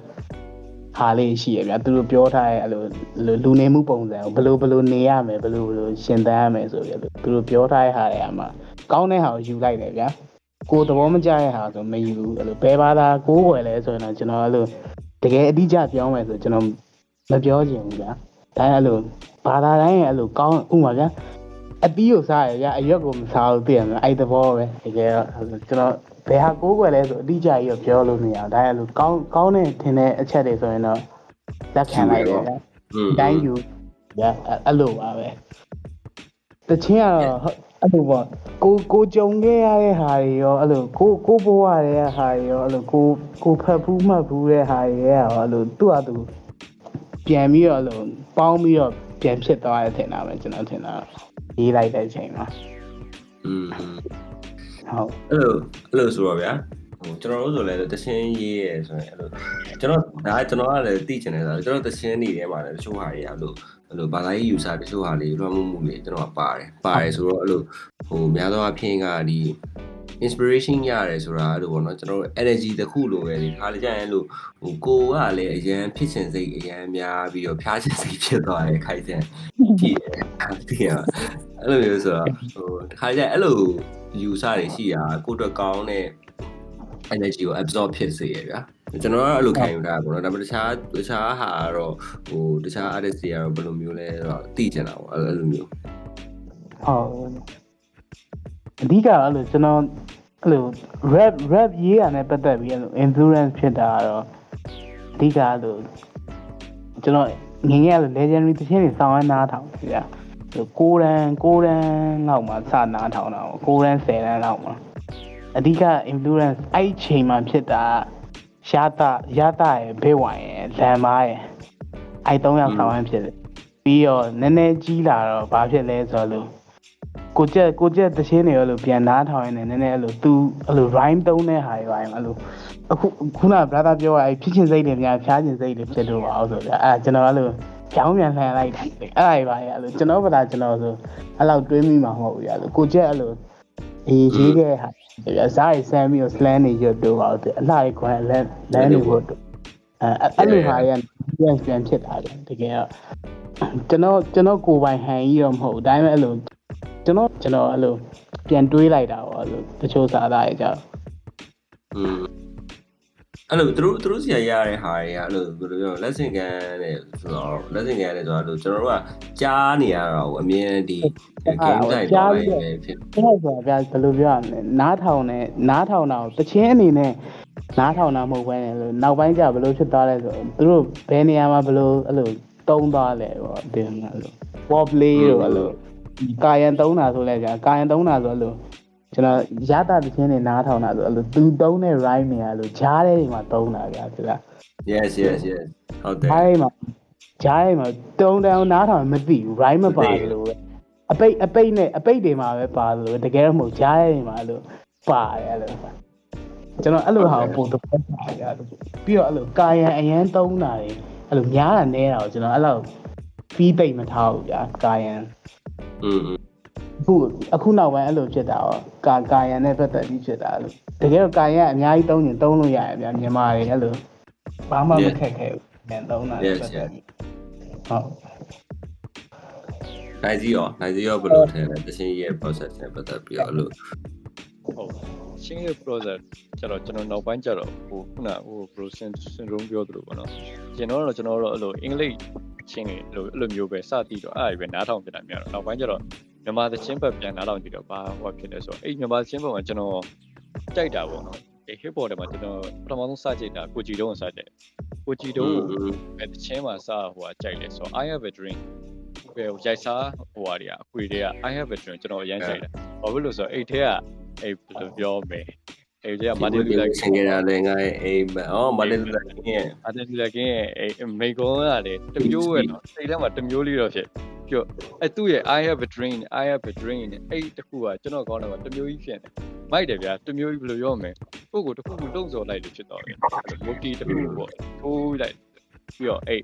ဟာလေးရှိရဗျာသူတို့ပြောထားတဲ့အဲ့လိုလူနေမှုပုံစံကိုဘယ်လိုဘယ်လိုနေရမယ်ဘယ်လိုဘယ်လိုရှင်သန်ရမယ်ဆိုပြီးသူတို့ပြောထားတဲ့ဟာတွေအမှကောင်းတဲ့ဟာကိုယူလိုက်တယ်ဗျာကိုယ်သဘောမကျတဲ့ဟာဆိုမယူဘူးအဲ့လိုဘယ်ဘာသာကိုးွယ်လဲဆိုရင်တော့ကျွန်တော်အဲ့လိုတကယ်အတိအကျပြောင်းမယ်ဆိုကျွန်တော်မပြောချင်ဘူးဗျာဒါအဲ့လိုဘာသာတိုင်းရဲ့အဲ့လိုကောင်းဥမာဗျာအသီးကိုစားရဗျာအရွက်ကိုမစားဘူးသိရမလားအဲ့သဘောပဲတကယ်တော့ကျွန်တော် ဘယ်ဟာကိုးကွယ်လဲဆိုအတိအကျကြီးတော့ပြောလို့မရအောင်ဒါရလို့ကောင်းကောင်းတဲ့ထင်တဲ့အချက်တွေဆိုရင်တော့လက်ခံလိုက်တယ်တိုင်းယူဒါအဲ့လိုပါပဲတချင်းကတော့အဲ့လိုပေါ့ကိုကိုကြုံခဲ့ရတဲ့ဟာတွေရောအဲ့လိုကိုကိုဘဝတဲ့ဟာတွေရောအဲ့လိုကိုကိုဖတ်ဘူးမှတ်ဘူးတဲ့ဟာတွေရောအဲ့လိုသူ့အတူပြန်ပြီးတော့အဲ့လိုပေါင်းပြီးတော့ပြန်ဖြစ်သွားရတဲ့ထင်တာပဲကျွန်တော်ထင်တာရေးလိုက်တဲ့အချိန်မှာอืม ဟုတ်အဲ့လိုအဲ့လိုဆိုတော့ဗျာဟိုကျွန်တော်တို့ဆိုလည်းတချင်းရေးရဲဆိုရင်အဲ့လိုကျွန်တော်ဒါကျွန်တော်ကလည်းသိချင်တယ်ဆိုတော့ကျွန်တော်တချင်းနေထဲမှာလည်းတချို့ဟာတွေအဲ့လိုအဲ့လိုဘာသာရေး user တချို့ဟာလေးလွှမ်းမိုးမှုတွေကျွန်တော်ကပါတယ်ပါတယ်ဆိုတော့အဲ့လိုဟိုများသောအားဖြင့်ကဒီ inspiration ရတယ်ဆိုတာအဲ့လိုပေါ့နော်ကျွန်တော်တို့ energy တစ်ခုလိုပဲဒီခါလေကြာရင်အဲ့လိုဟိုကိုကလည်းအရန်ဖြစ်ချင်စိတ်အရန်များပြီးတော့ဖျားချင်စိတ်ဖြစ်သွားတယ်ခိုက်တဲ့ကြည့်တယ်ဒီကအဲ့လိုမျိုးဆိုတော့ဟိုခါလေကြာအဲ့လို user တွေရှိတာကိုယ့်အတွက်ကောင်းတဲ့ energy ကို absorb ဖြစ်စေရဗျာကျွန်တော်ကအဲ့လိုခံယူတာပေါ့နော်ဒါပေမဲ့တခြားတခြားဟာကတော့ဟိုတခြား artist တွေကတော့ဘယ်လိုမျိုးလဲတော့သိချင်တာပေါ့အဲ့လိုမျိုးဟုတ်အဓိကအဲ့လိုကျွန်တော်အဲ့လို rap rap ရေးရတဲ့ပတ်သက်ပြီးအဲ့လို influence ဖြစ်တာကတော့အဓိကအဲ့လိုကျွန်တော်ငငယ်က legendary တခြင်းတွေစောင်းရနားထောင်ပြီဗျာ ကိုရန်ကိုရန်လောက်မှစနားထောင်တာပေါ့ကိုရန်10တန်းလောက်မှအဓိက influence အဲ့ချိန်မှာဖြစ်တာရှားတာရတာရဲ့ဘေးဝိုင်ရဲ့လမ်းမားရဲ့အဲ့သုံးယောက်ဆောင်ရဖြစ်တယ်ပြီးတော့နည်းနည်းကြီးလာတော့ဘာဖြစ်လဲဆိုတော့ကိုကျက်ကိုကျက်တချင်းတွေအဲ့လိုပြန်နားထောင်ရင်းနဲ့နည်းနည်းအဲ့လို तू အဲ့လို rhyme တုံးတဲ့ဟာတွေပါရင်အဲ့လိုအခုခုန brother ပြောရအဲ့ဖြစ်ချင်းစိတ်တွေများဖြားချင်းစိတ်တွေဖြစ်လို့ပါအောင်ဆိုကြအဲ့ကျွန်တော်အဲ့လို ကြောင်းပြန်လှန်လိုက်တယ်အဲ့ဒါတွေပါရဲ့အဲ့လိုကျွန်တော်ဗလာကျွန်တော်ဆိုအဲ့လောက်တွေးမိမှာမဟုတ်ဘူးရလို့ကိုကျက်အဲ့လိုအေးရေးခဲ့ဟာပြဇာတ်ဆမ်းပြီးတော့ slang တွေရွတ်တော့ပါတော့အလှတွေခွဲလမ်းလမ်းတွေဖို့အဲအဲ့လိုဟာတွေကပြန်ပြန်ဖြစ်တာလေတကယ်တော့ကျွန်တော်ကျွန်တော်ကိုယ်ပိုင်ဟန်ကြီးတော့မဟုတ်ဘူးဒါပေမဲ့အဲ့လိုကျွန်တော်ကျွန်တော်အဲ့လိုပြန်တွေးလိုက်တာပေါ့အဲ့လိုတချို့စာသားတွေကြောင့်อืม အဲ့လိုသူတို့သူတို့စီရရတဲ့ဟာတွေကအဲ့လိုဘယ်လိုပြောလက်ဆင့်ကမ်းနဲ့ဆိုတော့လက်ဆင့်ကမ်းနဲ့ဆိုတော့အဲ့လိုကျွန်တော်တို့ကကြားနေရတော့အမြင်ဒီ game တိုင်းတော့ပဲဖြစ်အဲ့ဒါဆိုတာဗျာဘယ်လိုပြောရမလဲနားထောင်နဲ့နားထောင်တာကိုတချင်းအနေနဲ့နားထောင်တာမဟုတ်ဘဲနဲ့လို့နောက်ပိုင်းကျဘယ်လိုဖြစ်သွားလဲဆိုတော့သူတို့ဘယ်နေရာမှာဘယ်လိုအဲ့လိုတုံးသွားလဲပေါ့ဒီမှာအဲ့လို wall play တို့အဲ့လိုကာယံတုံးတာဆိုလဲဗျာကာယံတုံးတာဆိုအဲ့လို ကျွန်တော်ရတာတချင်းနေနားထောင်တာဆိုအဲ့လိုသူတုံးတဲ့ rhyme တွေအဲ့လိုဂျားတဲ့တွေမှာတုံးတာဗျာဒီလား yes yes yes ဟုတ်တယ်ဂျားတွေမှာဂျားတွေမှာတုံးတန်းနားထောင်မသိဘူး rhyme မပါဘူးလို့ပဲအပိတ်အပိတ်နဲ့အပိတ်တွေမှာပဲပါလို့တကယ်တော့မဟုတ်ဂျားတွေမှာအဲ့လိုပါတယ်အဲ့လိုကျွန်တော်အဲ့လိုဟာကိုပုံတော့ပါရတာပြီးတော့အဲ့လိုကာယံအရန်တုံးတာတွေအဲ့လိုများတာနဲတာကိုကျွန်တော်အဲ့လိုဖီးပိတ်မထားဘူးဗျာကာယံอืมအ ခုအခုနောက်ပိုင်းအဲ့လိုဖြစ်တာရောကာကာယံနဲ့ပတ်သက်ပြီးဖြစ်တာလို့တကယ်တော့ကာယံအများကြီးတုံးရင်တုံးလို့ရတယ်ဗျာမြန်မာတွေအဲ့လိုဘာမှမခက်ခဲဘူးပြန်တုံးတာနဲ့ပတ်သက်ပြီးဟုတ်နိုင်စီရောနိုင်စီရောဘယ်လိုထင်လဲတချင်းရဲ့ process နဲ့ပတ်သက်ပြီးတော့အဲ့လိုဟုတ်ရှင်းရဲ့ process ကျတော့ကျွန်တော်နောက်ပိုင်းကျတော့ဟိုခုနဟို process syndrome ပြောသလိုပေါ့နော်ကျွန်တော်တော့ကျွန်တော်တော့အဲ့လိုအင်္ဂလိပ်ချင်းတွေအဲ့လိုအဲ့လိုမျိုးပဲစတည်တော့အဲ့ဒါပဲနားထောင်ပြတာများတော့နောက်ပိုင်းကျတော့ မြန်မာသချင်းဘက်ပြန်နားထောင်ကြည့်တော့ဘာဟိုဖြစ်လဲဆိုတော့အဲ့မြန်မာသချင်းဘက်မှာကျွန်တော်ကြိုက်တာပေါ့နော်အဲ့ hip hop တွေမှာကျွန်တော်ပထမဆုံးစကြိတ်တာကိုကြည်တုံးကိုစကြိတ်ကိုကြည်တုံးကိုအဲ့သချင်းမှာစဟိုကကြိုက်တယ်ဆိုတော့ I have a dream ဘယ်ရိုက်စားဟိုဟာတွေကအခွေတွေက I have a dream ကျွန်တော်အရင်ကြိုက်တယ်ဘာဖြစ်လို့ဆိုတော့အဲ့ထဲကအဲ့ဘယ်လိုပြောမလဲအဲ့ထဲကမာတင်လူလာဆင်ကြတာလည်းငါရဲ့အိမ်မအော်မာတင်လူလာကင်းရဲ့မာတင်လူလာကင်းရဲ့အဲ့မိကုံးကလေတမျိုးပဲနော်စိတ်ထဲမှာတမျိုးလေးတော့ဖြစ် ပြောအဲ့သူ့ရဲ့ I have a dream I have a dream အဲ့တခုကကျွန်တော်ကောင်းတယ်မှာတမျိုးကြီးဖြစ်နေမိုက်တယ်ဗျာတမျိုးကြီးဘယ်လိုပြောမလဲကိုကိုတခုခုတုံ့ဆော်လိုက်လို့ဖြစ်တော့တယ်မိုကီတခုပေါ့ထိုးလိုက်ပြီးတော့အဲ့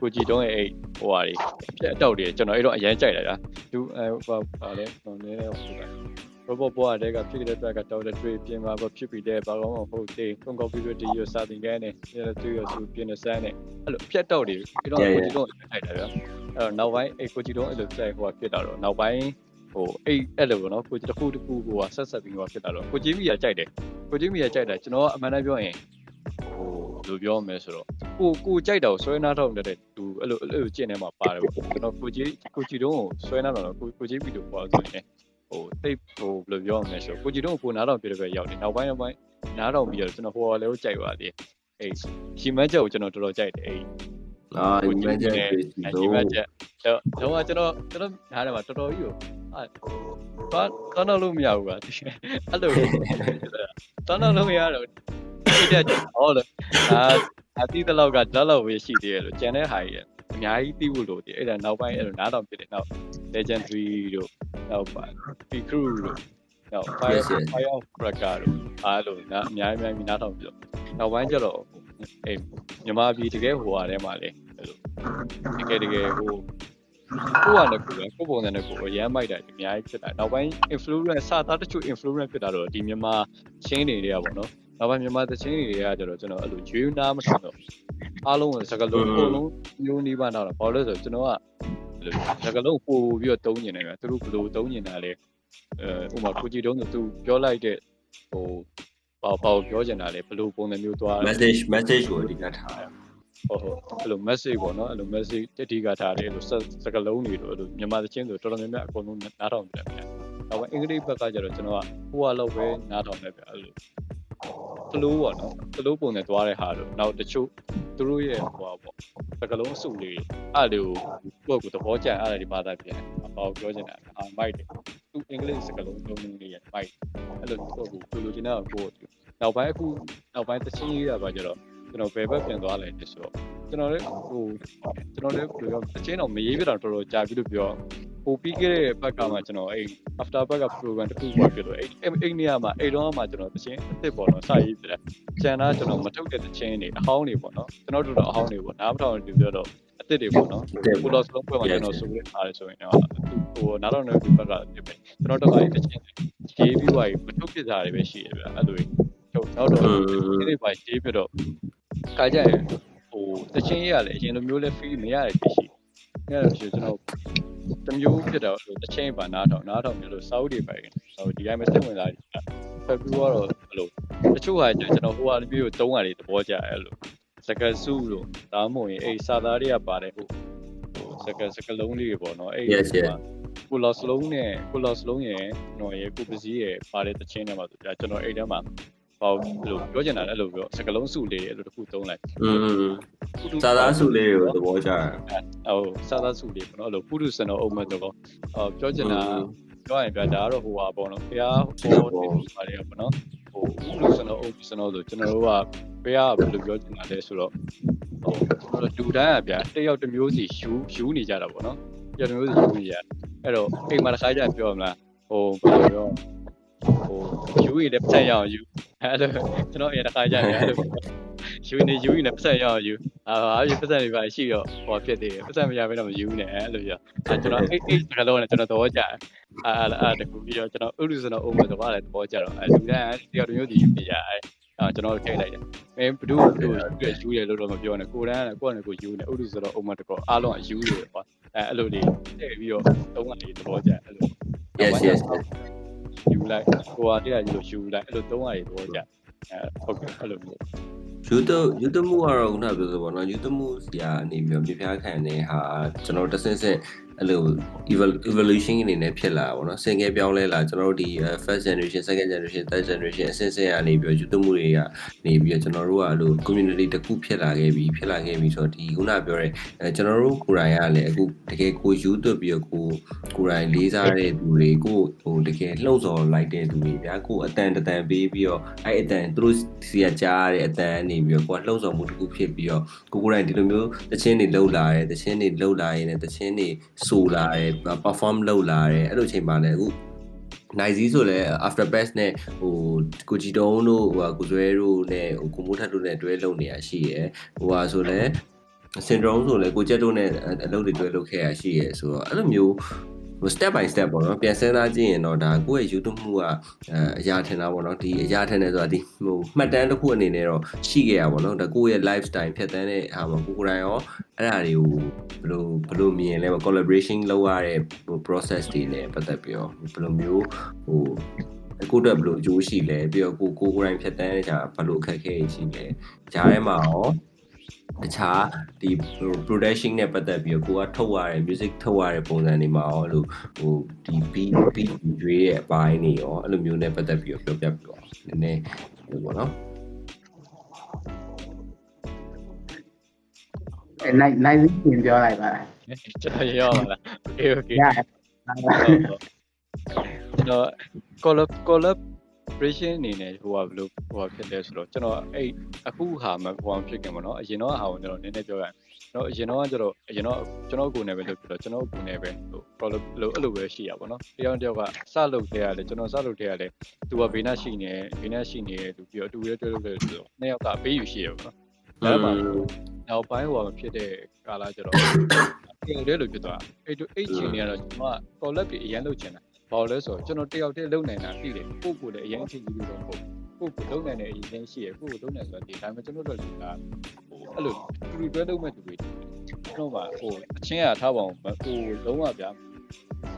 ကိုကြည်တုံးရဲ့အဲ့ဟိုဟာတွေပြက်အတောက်တွေကျွန်တော်အဲ့တော့အရန်ကြိုက်လာတာသူအဲဟိုပါလေဟိုနည်းနည်းဟိုက robot ဘောတဲ့ကဖြစ်တဲ့အတွက်ကတော့တဲ့တွေပြင်မှာဖြစ်ပြီးတဲ့ဘာလို့မဟုတ်သေးကွန်ကွန်ပျူတာဒီရစာတင်ကန်းနဲ့အဲသူရစုပြင်နေစမ်းနဲ့အဲ့လိုဖြတ်တော့တွေပြီးတော့ကိုကြည့်တော့ထိုက်တာဗျအဲ့တော့နောက်ပိုင်းအဲ့ကိုကြည့်တော့အဲ့လိုစိုက်ဟိုဖြစ်တာတော့နောက်ပိုင်းဟိုအဲ့အဲ့လိုပေါ့နော်ကိုကြည့်တစ်ခုတစ်ခုဟိုကဆက်ဆက်ပြီးဟိုဖြစ်တာတော့ကိုကြည့်မိရကြိုက်တယ်ကိုကြည့်မိရကြိုက်တာကျွန်တော်အမှန်တမ်းပြောရင်ဟိုလိုပြောမယ်ဆိုတော့ကိုကိုကြိုက်တာကိုဆွဲနာထောက်တဲ့သူအဲ့လိုအဲ့လိုကျင့်နေမှာပါတယ်ပေါ့ကျွန်တော်ကိုကြည့်ကိုကြည့်တော့ဆွဲနာတော့ကိုကိုကြည့်ပြီးတော့ပေါ့ဆိုရင် ဟိုတိတ်ဟိုဘယ်လိုပြောရမလဲဆိုကိုကြည်တော့ကိုနားတော်ပြတဲ့ဘက်ရောက်တယ်နောက်ပိုင်းနောက်ပိုင်းနားတော်ပြီးတော့ကျွန်တော်ဟိုလည်းကိုကြိုက်ပါသေးအေးရှီမတ်ချက်ကိုကျွန်တော်တော်တော်ကြိုက်တယ်အေးအာ imagine ရှီမတ်ချက်တော့တော့ကျွန်တော်ကျွန်တော်နားထဲမှာတော်တော်ကြီးကိုအာတော့တော့လို့မရဘူးကွာအဲ့လိုတော့လို့မရတော့အဲ့တဲ့ဟောလို့အာအတိတလောက်ကဓာတ်လောက်ပဲရှိသေးတယ်လို့ကျန်တဲ့ဟာကြီးအများကြီးသိဖို့လို့ဒီအဲ့ဒါနောက်ပိုင်းအဲ့လိုနားတော်ပြတယ်နောက် legendary တို့ နောက်ပါ P crew တို့နောက် fire fire of cracker တို့အားလို့နားအများကြီးအများကြီးနားထောင်ပြီးတော့နောက်ပိုင်းကျတော့အေးမြန်မာပြည်တကယ်ဟိုဟာထဲမှာလေအဲ့လိုတကယ်တကယ်ဟိုကိုကလည်းကိုယ်ကိုပုံစံနဲ့ကိုယ်ရမ်းမိုက်တာအများကြီးဖြစ်တာနောက်ပိုင်း influence စသားတချို့ influence ဖြစ်တာတော့ဒီမြန်မာချင်းတွေတွေကပေါ့နော်နောက်ပိုင်းမြန်မာသချင်းတွေကကျတော့ကျွန်တော်အဲ့လိုဂျွေးနားမထင်တော့အားလုံးစကလုံးအကုန်လုံးမျိုးနီးပါးတော့ဘာလို့လဲဆိုတော့ကျွန်တော်က စကလုံးပို့ပြီးတော့တုံးနေတယ်ကသူတို့ဘယ်လိုတုံးနေတာလဲအဲဥမာကိုကြည်တုံးဆိုသူပြောလိုက်တဲ့ဟိုဘာဘာပြောချင်တာလဲဘယ်လိုပုံစံမျိုးသွား message message ကိုအဓိကထားဟုတ်ဟုတ်အဲ့လို message ပေါ့နော်အဲ့လို message တတိကထားတယ်အဲ့လိုစကလုံးတွေလို့အဲ့လိုမြန်မာသချင်းဆိုတော်တော်များများအကုန်လုံးနားထောင်ကြတယ်ဗျာ။နောက်ပိုင်းအင်္ဂလိပ်ဘက်ကကျတော့ကျွန်တော်ကဟိုဟာလောက်ပဲနားထောင်တယ်ဗျာအဲ့လို ဖလိုးပေါ့နော်ဖလိုးပုံနဲ့သွားတဲ့ဟာလို့နောက်တချို့သူတို့ရဲ့ဟိုဟာပေါ့စကလုံးအစုလေးအဲ့လိုကိုယ့်ကိုယ်သဘောကျအဲ့ဒါဒီဘာသာပြန်ဘာကိုပြောချင်တာအာမိုက်တယ်သူအင်္ဂလိပ်စကလုံးသုံးလုံးလေးရဲ့မိုက်အဲ့လိုကိုယ့်ကိုကိုလိုချင်တာကိုနောက်ပိုင်းအခုနောက်ပိုင်းသချင်းရေးတာပါကျတော့ကျွန်တော်ဘယ်ဘက်ပြန်သွားလဲဆိုတော့ကျွန်တော်လည်းဟိုကျွန်တော်လည်းဘယ်လိုပြောအချင်းတော့မရေးပြတာတော်တော်ကြာပြီလို့ပြောဟ ပိုပြီးခဲ့တဲ့ဘက်ကမှကျွန်တော်အဲ့ after back က program တစ်ခုပေါ့ဖြစ်လို့အဲ့အဲ့နေရာမှာအဲ့တော့မှကျွန်တော်တချင်းအစ်စ်ပေါ့နော်စာရေးပြတယ်ကျန်တာကျွန်တော်မထုတ်တဲ့တချင်းတွေအဟောင်းတွေပေါ့နော်ကျွန်တော်တို့တော့အဟောင်းတွေပေါ့နားမထောင်တူပြောတော့အစ်စ်တွေပေါ့နော်ကိုလောစလုံးပွဲမှာကျွန်တော်ဆိုရထားတယ်ဆိုရင်တော့ဟိုနားတော့နေဘက်ကပြပဲကျွန်တော်တော့အဲ့တချင်းရေးပြီးွားပြီးမထုတ်ပြတာတွေပဲရှိတယ်ဗျအဲ့လိုထုတ်တော့တော့ဒီတွေပါရေးပြတော့ခါကြရင်ဟိုတချင်းရေးရလေအရင်လိုမျိုးလဲ feel မရတဲ့ဖြစ်ရှိအဲ့ဒါဆိုကျွန်တော် တမျိုးဖြစ်တော့တချင်းပါနားထောင်နားထောင်မျိုးလို့စာအုပ်တွေပဲဟိုဒီတိုင်းမစိတ်ဝင်စားဘူးဖက်ပြီးတော့အဲ့လိုတချို့ဟာကျွန်တော်ဟိုဟာမျိုးကိုတုံးရတယ်သဘောကျအဲ့လိုစကစုလို့ဒါမှမဟုတ်ရင်အဲ့စာသားတွေကပါတယ်ဟိုဟိုစကစကလုံးလေးတွေပေါ့နော်အဲ့ကိုလော့စလုံးနဲ့ကိုလော့စလုံးရဲ့နော်ရဲ့ကိုပစည်းရဲ့ပါတဲ့တချင်းတွေမှာဆိုကြကျွန်တော်အဲ့ထဲမှာ ဟောလို့ပြောချင်တာလည်းအဲ့လိုပြောစကလုံးစုလေးတွေအဲ့လိုတစ်ခုသုံးလိုက်อืมစာသားစုလေးကိုသဘောကျတယ်ဟိုစာသားစုလေးပေါ့နော်အဲ့လိုပုရုစံတော်အုံမတော့ဟောပြောချင်တာပြောရင်ပြဒါကတော့ဟိုပါပေါ့နော်ဘုရားဟောဒီပါတယ်ပေါ့နော်ဟိုပုရုစံတော်အုံစံတော်ဆိုကျွန်တော်တို့ကဘုရားကဘယ်လိုပြောချင်တာလဲဆိုတော့ဟိုကျွန်တော်လူတိုင်းကဗျာတယောက်တစ်မျိုးစီယူယူနေကြတာပေါ့နော်တယောက်တစ်မျိုးစီယူနေကြအဲ့တော့အိမ်မှာတစ်ခါကျပြောမလားဟိုဘယ်လိုပြော ဟိုယူရတဲ့ပတ်သက်ရအောင်ယူအဲ့လိုကျွန်တော်အရင်တစ်ခါကျတယ်အဲ့လိုယူနေယူနေပတ်သက်ရအောင်ယူအာအားပြပတ်သက်တွေပါရှိတော့ဟောဖြစ်သေးတယ်ပတ်သက်မရဘဲတော့မယူနဲ့အဲ့လိုပြောအဲကျွန်တော်အဲ့အဲ့စကားလုံးနဲ့ကျွန်တော်သဘောကျတယ်အာအာတကူပြီးတော့ကျွန်တော်ဥရုစနောအုံးမတော့လည်းသဘောကျတော့အဲလူတိုင်းတယောက်တစ်မျိုးစီယူနေကြအဲအာကျွန်တော်ထည့်လိုက်တယ်အဲဘဒုဘဒုယူရလို့တော့မပြောနဲ့ကိုရန်ကကိုယ့်နဲ့ကိုယူနေဥရုစနောအုံးမတော့အားလုံးအယူရပေါ့အဲအဲ့လိုလေးထည့်ပြီးတော့သုံးကလေးသဘောကျအဲ့လို yes yes ယူလိုက်ဟိုဟာတည်းကယူလို့ယူလိုက်အဲ့လိုသုံးရည်သဘောကျအဲဟုတ်ကဲ့အဲ့လိုမျိုးယူတယူတမှုကတော့ခုနပြောဆိုပေါ့နော်ယူတမှုဆရာအနေပြီးတော့ပြပြခံနေဟာကျွန်တော်တဆင့်ဆင့် အဲ့လို evolution အနေနဲ့ဖြစ်လာတာပေါ့နော်စင်ငယ်ပြောင်းလဲလာကျွန်တော်တို့ဒီ first generation second generation third generation အဆင့်ဆင့်ကနေပြီးတော့ယူတမှုတွေကနေပြီးတော့ကျွန်တော်တို့ကအဲ့လို community တစ်ခုဖြစ်လာခဲ့ပြီဖြစ်လာခဲ့ပြီဆိုတော့ဒီခုနပြောတဲ့အဲကျွန်တော်တို့ကိုယ်တိုင်ကလည်းအခုတကယ်ကိုယူသွတ်ပြီးတော့ကိုကိုယ်တိုင်လေးစားတဲ့သူတွေကိုဟိုတကယ်လှုပ်ဆော်လိုက်တဲ့သူတွေဗျာကိုအတန်တတန်ပေးပြီးတော့အဲ့အတန်သူတို့စီကကြားရတဲ့အတန်နေပြီးတော့ကိုကလှုပ်ဆော်မှုတစ်ခုဖြစ်ပြီးတော့ကိုကိုယ်တိုင်ဒီလိုမျိုးတချင်းတွေလှုပ်လာတယ်တချင်းတွေလှုပ်လာရင်လည်းတချင်းတွေဆူလာတယ် perform လုပ်လာတယ်အဲ့လိုချိန်မှာလည်းအခုနိုင်စည်းဆိုလဲ after best နဲ့ဟိုကိုဂျီတုံးတို့ဟိုကိုဇွဲတို့နဲ့ဟိုကိုမိုးထက်တို့နဲ့တွဲလုပ်နေရရှိရယ်ဟိုဟာဆိုလဲ syndrome ဆိုလဲကိုကျက်တို့နဲ့အလုပ်တွေတွဲလုပ်ခဲ့ရရှိရယ်ဆိုတော့အဲ့လိုမျိုး ဟို step by step ပေါ့နော်ပြန်စဉ်းစားကြည့်ရင်တော့ဒါကိုယ့်ရဲ့ YouTube မှုကအအရာထင်တာပေါ့နော်ဒီအရာထင်တယ်ဆိုတာဒီဟိုမှတ်တမ်းတစ်ခုအနေနဲ့တော့ရှိခဲ့ရပါပေါ့နော်ဒါကိုယ့်ရဲ့ lifestyle ဖြတ်တန်းတဲ့ဟာမှာကိုကိုယ်တိုင်ရောအဲ့ဒါတွေကိုဘယ်လိုဘယ်လိုမြင်လဲ collaboration လုပ်ရတဲ့ဟို process တွေနဲ့ပတ်သက်ပြီးတော့ဘယ်လိုမျိုးဟိုကိုယ့်အတွက်ဘယ်လိုအကျိုးရှိလဲပြီးတော့ကိုကိုကိုယ်တိုင်ဖြတ်တန်းတဲ့ခြာဘယ်လိုအခက်အခဲရှိလဲဂျားထဲမှာရော တခြားဒီ production နဲ့ပတ်သက်ပြီးတော့ကိုကထုတ်ရတဲ့ music ထုတ်ရတဲ့ပုံစံတွေမှာရောအဲ့လိုဟိုဒီ beat beat ရွေးရဲ့အပိုင်းတွေရောအဲ့လိုမျိုးနဲ့ပတ်သက်ပြီးတော့ပြောပြပြပါနည်းနည်းဟိုပေါ့နော်အဲနိုင်နိုင်စီပြင်ပြောလိုက်ပါလားကျွန်တော်ရောက်လာ okay okay ရကျွန်တော် collab collaboration အနေနဲ့ဟိုကဘယ်လိုဟိုဖြစ်လဲဆိုတော့ကျွန်တော်အဲ့အခုဟာမဟိုဖြစ်ခင်ပေါ့နော်အရင်တော့ဟာကိုကျွန်တော်နည်းနည်းပြောရရင်ကျွန်တော်အရင်တော့ကျတော့အရင်တော့ကျွန်တော်ကိုယ်နဲ့ပဲလုပ်ပြီးတော့ကျွန်တော်ကိုယ်နဲ့ပဲဟို collab လို့အဲ့လိုပဲရှိရပါတော့တယောက်တယောက်ကစလုပ်တဲ့ရတယ်ကျွန်တော်စလုပ်တဲ့ရတယ်သူကဘေးနားရှိနေဘေးနားရှိနေတယ်သူပြီးတော့အတူရဲတွဲလုပ်တယ်ဆိုတော့နှစ်ယောက်ကဘေးယူရှိရပါတော့ဒါမှမဟုတ်နောက်ပိုင်းဟိုဖြစ်တဲ့ကာလကျတော့ပြန်လဲလို့ဖြစ်သွားအဲ့တို့အဲ့ချိန်တွေကတော့ကျွန်တော်က collab တွေအရင်လုပ်ချင်တာ ဘာလို့လဲဆိုတော့ကျွန်တော်တယောက်တည်းလုံနိုင်တာသိတယ်ကိုယ့်ကိုယ်လည်းအရင်အချိန်ကြီးလို့တော့ပေါ့ကိုယ့်ကိုလုံနိုင်တဲ့အရင်ရှိရကိုယ့်ကိုလုံနိုင်ဆိုတာဒီဒါပေမဲ့ကျွန်တော်တို့လူကဟိုအဲ့လိုတူတူတွဲလုပ်မဲ့သူတွေကျွန်တော်ကဟိုအချင်းရထားပါအောင်ဟိုလုံးဝဗျာ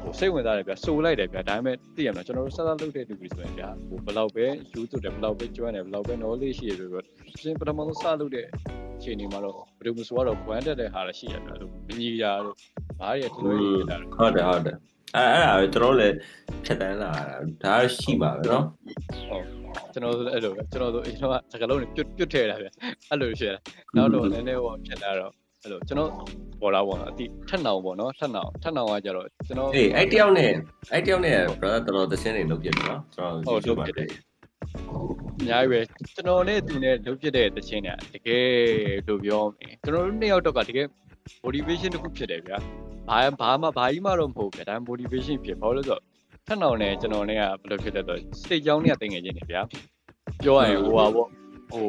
ဟိုစိတ်ဝင်စားတယ်ဗျာစိုးလိုက်တယ်ဗျာဒါပေမဲ့သိရမလားကျွန်တော်တို့ဆက်ဆက်လုပ်တဲ့လူတွေဆိုရင်ဗျာဟိုဘယ်လောက်ပဲယူသွတယ်ဘယ်လောက်ပဲကျွမ်းတယ်ဘယ်လောက်ပဲ knowledge ရှိရဆိုတော့ရှင်းပထမဆုံးစလုပ်တဲ့အခြေအနေမှာတော့ဘယ်လိုမှဆိုတော့ brand တက်တဲ့ဟာလည်းရှိရဗျာလို့မကြီးရာတို့ဘားရတလွဲရတာဟုတ်တယ်ဟုတ်တယ် အဲ့အဲ့ဒါပဲကျွန်တော်လည်းဖြတ်တန်းလာတာဒါရှိမှာပဲเนาะ ဟုတ်ကျွန်တော်တို့အဲ့လိုပဲကျွန်တော်တို့အရင်ကစကလုံးတွေပြုတ်ပြုတ်ထဲတာဗျအဲ့လိုရှိရနောက်တော့နည်းနည်းဟောဖြစ်လာတော့အဲ့လိုကျွန်တော်ပေါ်လာပေါ့နော်အတိထက်နောင်ပေါ့နော်ထက်နောင်ထက်နောင်ကကြတော့ကျွန်တော် အေးအဲ့တယောက်နဲ့အဲ့တယောက်နဲ့ brother တော်တော်သင်းနေလုပ်ပြတယ်เนาะကျွန်တော် ဟုတ်လုပ်ပြတယ် အများကြီးပဲကျွန်တော်နဲ့သူနဲ့လုပ်ဖြစ်တဲ့တခြင်းเนี่ยတကယ်လို့ပြောမယ်ကျွန်တော်တို့နှစ်ယောက်တော့ကတကယ် motivation တစ်ခုဖြစ်တယ်ဗျာ ဘာဘာမှဘာကြီးမှတော့မဟုတ်ဗျာဒါ motivation ဖြစ်ဘာလို့လဲဆိုတော့ထက်နောင်နဲ့ကျွန်တော်နဲ့ကဘယ်လိုဖြစ်လဲဆိုတော့ state ကြောင်းနဲ့တင်ငယ်ချင်းနေဗျာပြောရရင်ဟိုပါပေါ့ဟို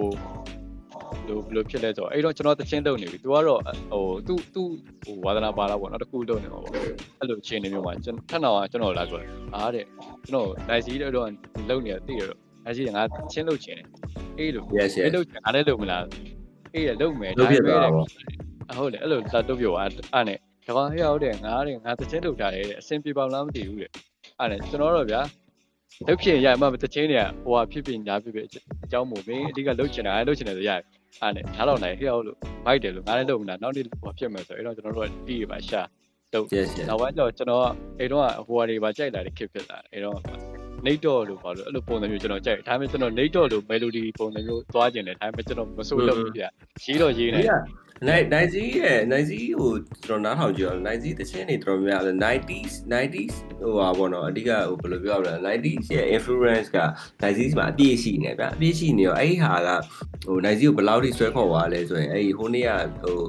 ဘယ်လိုဘယ်လိုဖြစ်လဲဆိုတော့အဲ့တော့ကျွန်တော်တချင်းတုံနေပြီ तू ကတော့ဟို तू तू ဟိုဝါသနာပါလာပေါ့နော်တကူတုံနေမှာပေါ့အဲ့လိုချင်းနေမျိုးမှာကျွန်ထက်နောင်ကကျွန်တော်လာပြောတယ်အားတဲ့ကျွန်တော်နိုင်စီတော့လုံနေတည်ရတော့နိုင်စီကငါချင်းလုတ်ချင်တယ်အေးလို့ yes အဲ့ yes လုတ်ချင်အားလည်းလုံမလားအေးရလုံမယ် လုပ်ဖြ စ်သွားတာပေါ့အဟုတ်လေအဲ့လိုလာတော့ပြောအားအဲ့နဲ့ဒါကဟဲ့ဟုတ်တယ်ငါတဲ့ငါတချင်းထုတ်ထားတယ်တဲ့အစင်ပြေပေါလားမသိဘူးတဲ့အဲ့နဲ့ကျွန်တော်တော့ဗျာလုတ်ဖြစ်ရမှတချင်းတွေကဟိုဟာဖြစ်ဖြစ်ညာဖြစ်ဖြစ်အကြောင်းမို့မင်းအဓိကလုတ်ချင်တာအဲ့လုတ်ချင်တယ်ဆိုရတယ်အဲ့နဲ့ဒါတော့နိုင်ဟဲ့ဟုတ်လို့ဘိုက်တယ်လို့ငါလည်းလုတ်မလားနောက်နေ့ဟိုဖြစ်မယ်ဆိုအဲ့တော့ကျွန်တော်တို့ကတီးရပါရှာလုတ် yes yes နောက်ပိုင်းကျတော့ကျွန်တော်ကအဲ့တော့ဟိုဟာတွေပါကြိုက်လာတယ်ခစ်ဖြစ်လာတယ်အဲ့တော့နေတော့လို့ပါလို့အဲ့လိုပုံစံမျိုးကျွန်တော်ကြိုက်ဒါပေမဲ့ကျွန်တော်နေတော့လို့ melody ပုံစံမျိုးသွားကျင်တယ်ဒါပေမဲ့ကျွန်တော်မစိုးလို့ဘူးဗျရေးတော့ရေးနေဒီက နိုင်နိုင်စီရဲ့နိုင်စီကိုကျွန်တော်နားထောင်ကြည့်အောင်နိုင်စီတချင်းတွေတော်တော်များများ 90s 90s ဟိုပါဘောနော်အဓိကဟိုဘယ်လိုပြောရမလဲ 90s ရဲ့ influence က 90s မှာအပြည့်ရှိနေဗျအပြည့်ရှိနေရောအဲ့ဒီဟာကဟိုနိုင်စီကိုဘယ်လောက်ထိဆွဲခေါ်သွားလဲဆိုရင်အဲ့ဒီဟိုနေ့ကဟို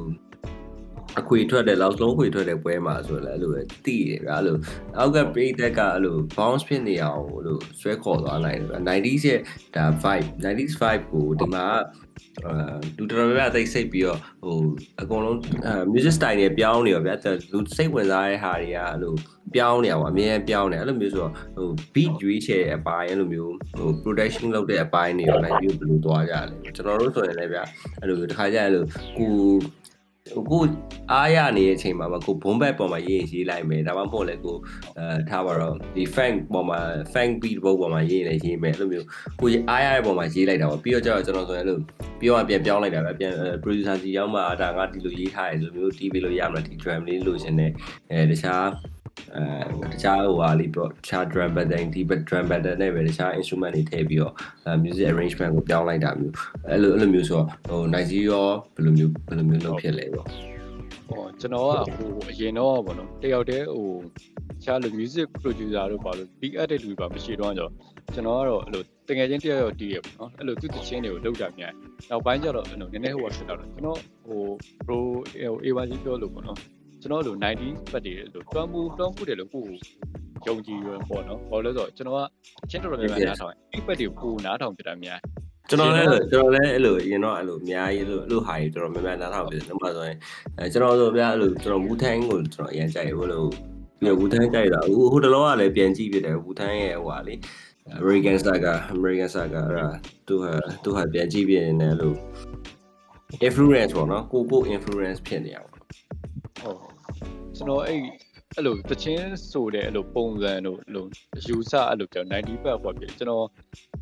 အခွေထွက်တယ်လောက်လုံးခွေထွက်တယ်ပွဲမှာဆိုလည်းအဲ့လိုပဲတိတယ်ဗျအဲ့လိုအောက်ကပရိသက်ကအဲ့လို bounce ဖြစ်နေအောင်အဲ့လိုဆွဲခေါ်သွားနိုင်တယ်ဗျ 90s ရဲ့ဒါ vibe 90s vibe ကိုဒီမှာအာ လူတော်တော်များများသိစိတ်ပြီးတော့ဟိုအကုန်လုံးအာ music style တွေပြောင်းနေရောဗျလူစိတ်ဝင်စားတဲ့ဟာတွေကအဲ့လိုပြောင်းနေအောင်အမြဲပြောင်းနေအဲ့လိုမျိုးဆိုတော့ဟို beat ရွေးချယ်အပိုင်းအဲ့လိုမျိုးဟို production လုပ်တဲ့အပိုင်းတွေရော live ဘယ်လိုသွားကြလဲကျွန်တော်တို့ဆိုရင်လည်းဗျအဲ့လိုတစ်ခါကျအဲ့လိုကိုဟို ကိုအားရနေတဲ့အချိန်မှာမကိုဘုံဘက်ပေါ်မှာရေးရင်ရေးလိုက်မယ်ဒါမှမဟုတ်လည်းကိုအဲထားပါတော့ဒီ funk ပေါ်မှာ funk beat ဘုံပေါ်မှာရေးရင်လည်းရေးမယ်အဲ့လိုမျိုးကိုအားရတဲ့ပေါ်မှာရေးလိုက်တာပေါ့ပြီးတော့ကျတော့ကျွန်တော်ဆိုရင်အဲ့လိုပြောရပြန်ပြောင်းလိုက်တာပဲပြန် producer စီရောက်မှဒါငါဒီလိုရေးထားတယ်လိုမျိုး TV လို့ရမလားဒီ drum လေးလိုချင်တယ်အဲတခြား အဲတခြားဟိုဟာလေးပေါ့တခြား drum pattern ဒီ drum pattern နဲ့ပဲတခြား instrument တွေထည့်ပြီးတော့ music arrangement ကိုပြောင်းလိုက်တာမျိုးအဲ့လိုအဲ့လိုမျိုးဆိုတော့ဟိုနိုင်ကြီးရောဘယ်လိုမျိုးဘယ်လိုမျိုးလုပ်ဖြစ်လဲပေါ့ဟောကျွန်တော်ကဟိုအရင်တော့ဗောနော်တယောက်တည်းဟိုတခြားလို music producer တို့ပါလို့ big edit လူပါမရှိတော့ကြောကျွန်တော်ကတော့အဲ့လိုတကယ်ချင်းတယောက်ယောက်တီးရပေါ့နော်အဲ့လိုသူတချင်းတွေကိုလောက်တာမြန်နောက်ပိုင်းကျတော့အဲ့လိုနည်းနည်းဟိုဖြစ်တော့ကျွန်တော်ဟို pro ဟို A1 ပြောလို့ပေါ့နော် ကျွန်တော်လို90ပတ်တွေလို့တွန်းမှုတွန်းမှုတယ်လို့ကိုယုံကြည်ရပေါ့နော်ဘာလို့လဲဆိုတော့ကျွန်တော်ကချင်းတော်တော်များများနားထောင်အဲ့ပတ်တွေကိုကိုနားထောင်ပြတာများကျွန်တော်လည်းကျွန်တော်လည်းအဲ့လိုရင်တော့အဲ့လိုအများကြီးအဲ့လိုအဲ့လိုဟာကြီးတော်တော်များများနားထောင်ပြီးတယ်ဥပမာဆိုရင်အဲကျွန်တော်ဆိုဗျာအဲ့လိုကျွန်တော်ဝူထန်းကိုကျွန်တော်အရင်ကြိုက်ဘူးလို့ပြီးတော့ဝူထန်းကြိုက်တာဟိုဟိုတလောကလည်းပြန်ကြည့်ပြတယ်ဝူထန်းရဲ့ဟိုဟာလေ American Saga American Saga အဲ့ဒါသူဟာသူဟာပြန်ကြည့်ပြနေတယ်လို့ influence ပေါ့နော်ကိုကို influence ဖြစ်နေရပါဟုတ် ကျွန်တော်အဲ့အဲ့လိုတချင်းဆိုတဲ့အဲ့လိုပုံစံတို့အဲ့လိုယူဆအဲ့လိုကျွန်တော်90ဘက်ပေါ့ဖြစ်ကျွန်တော်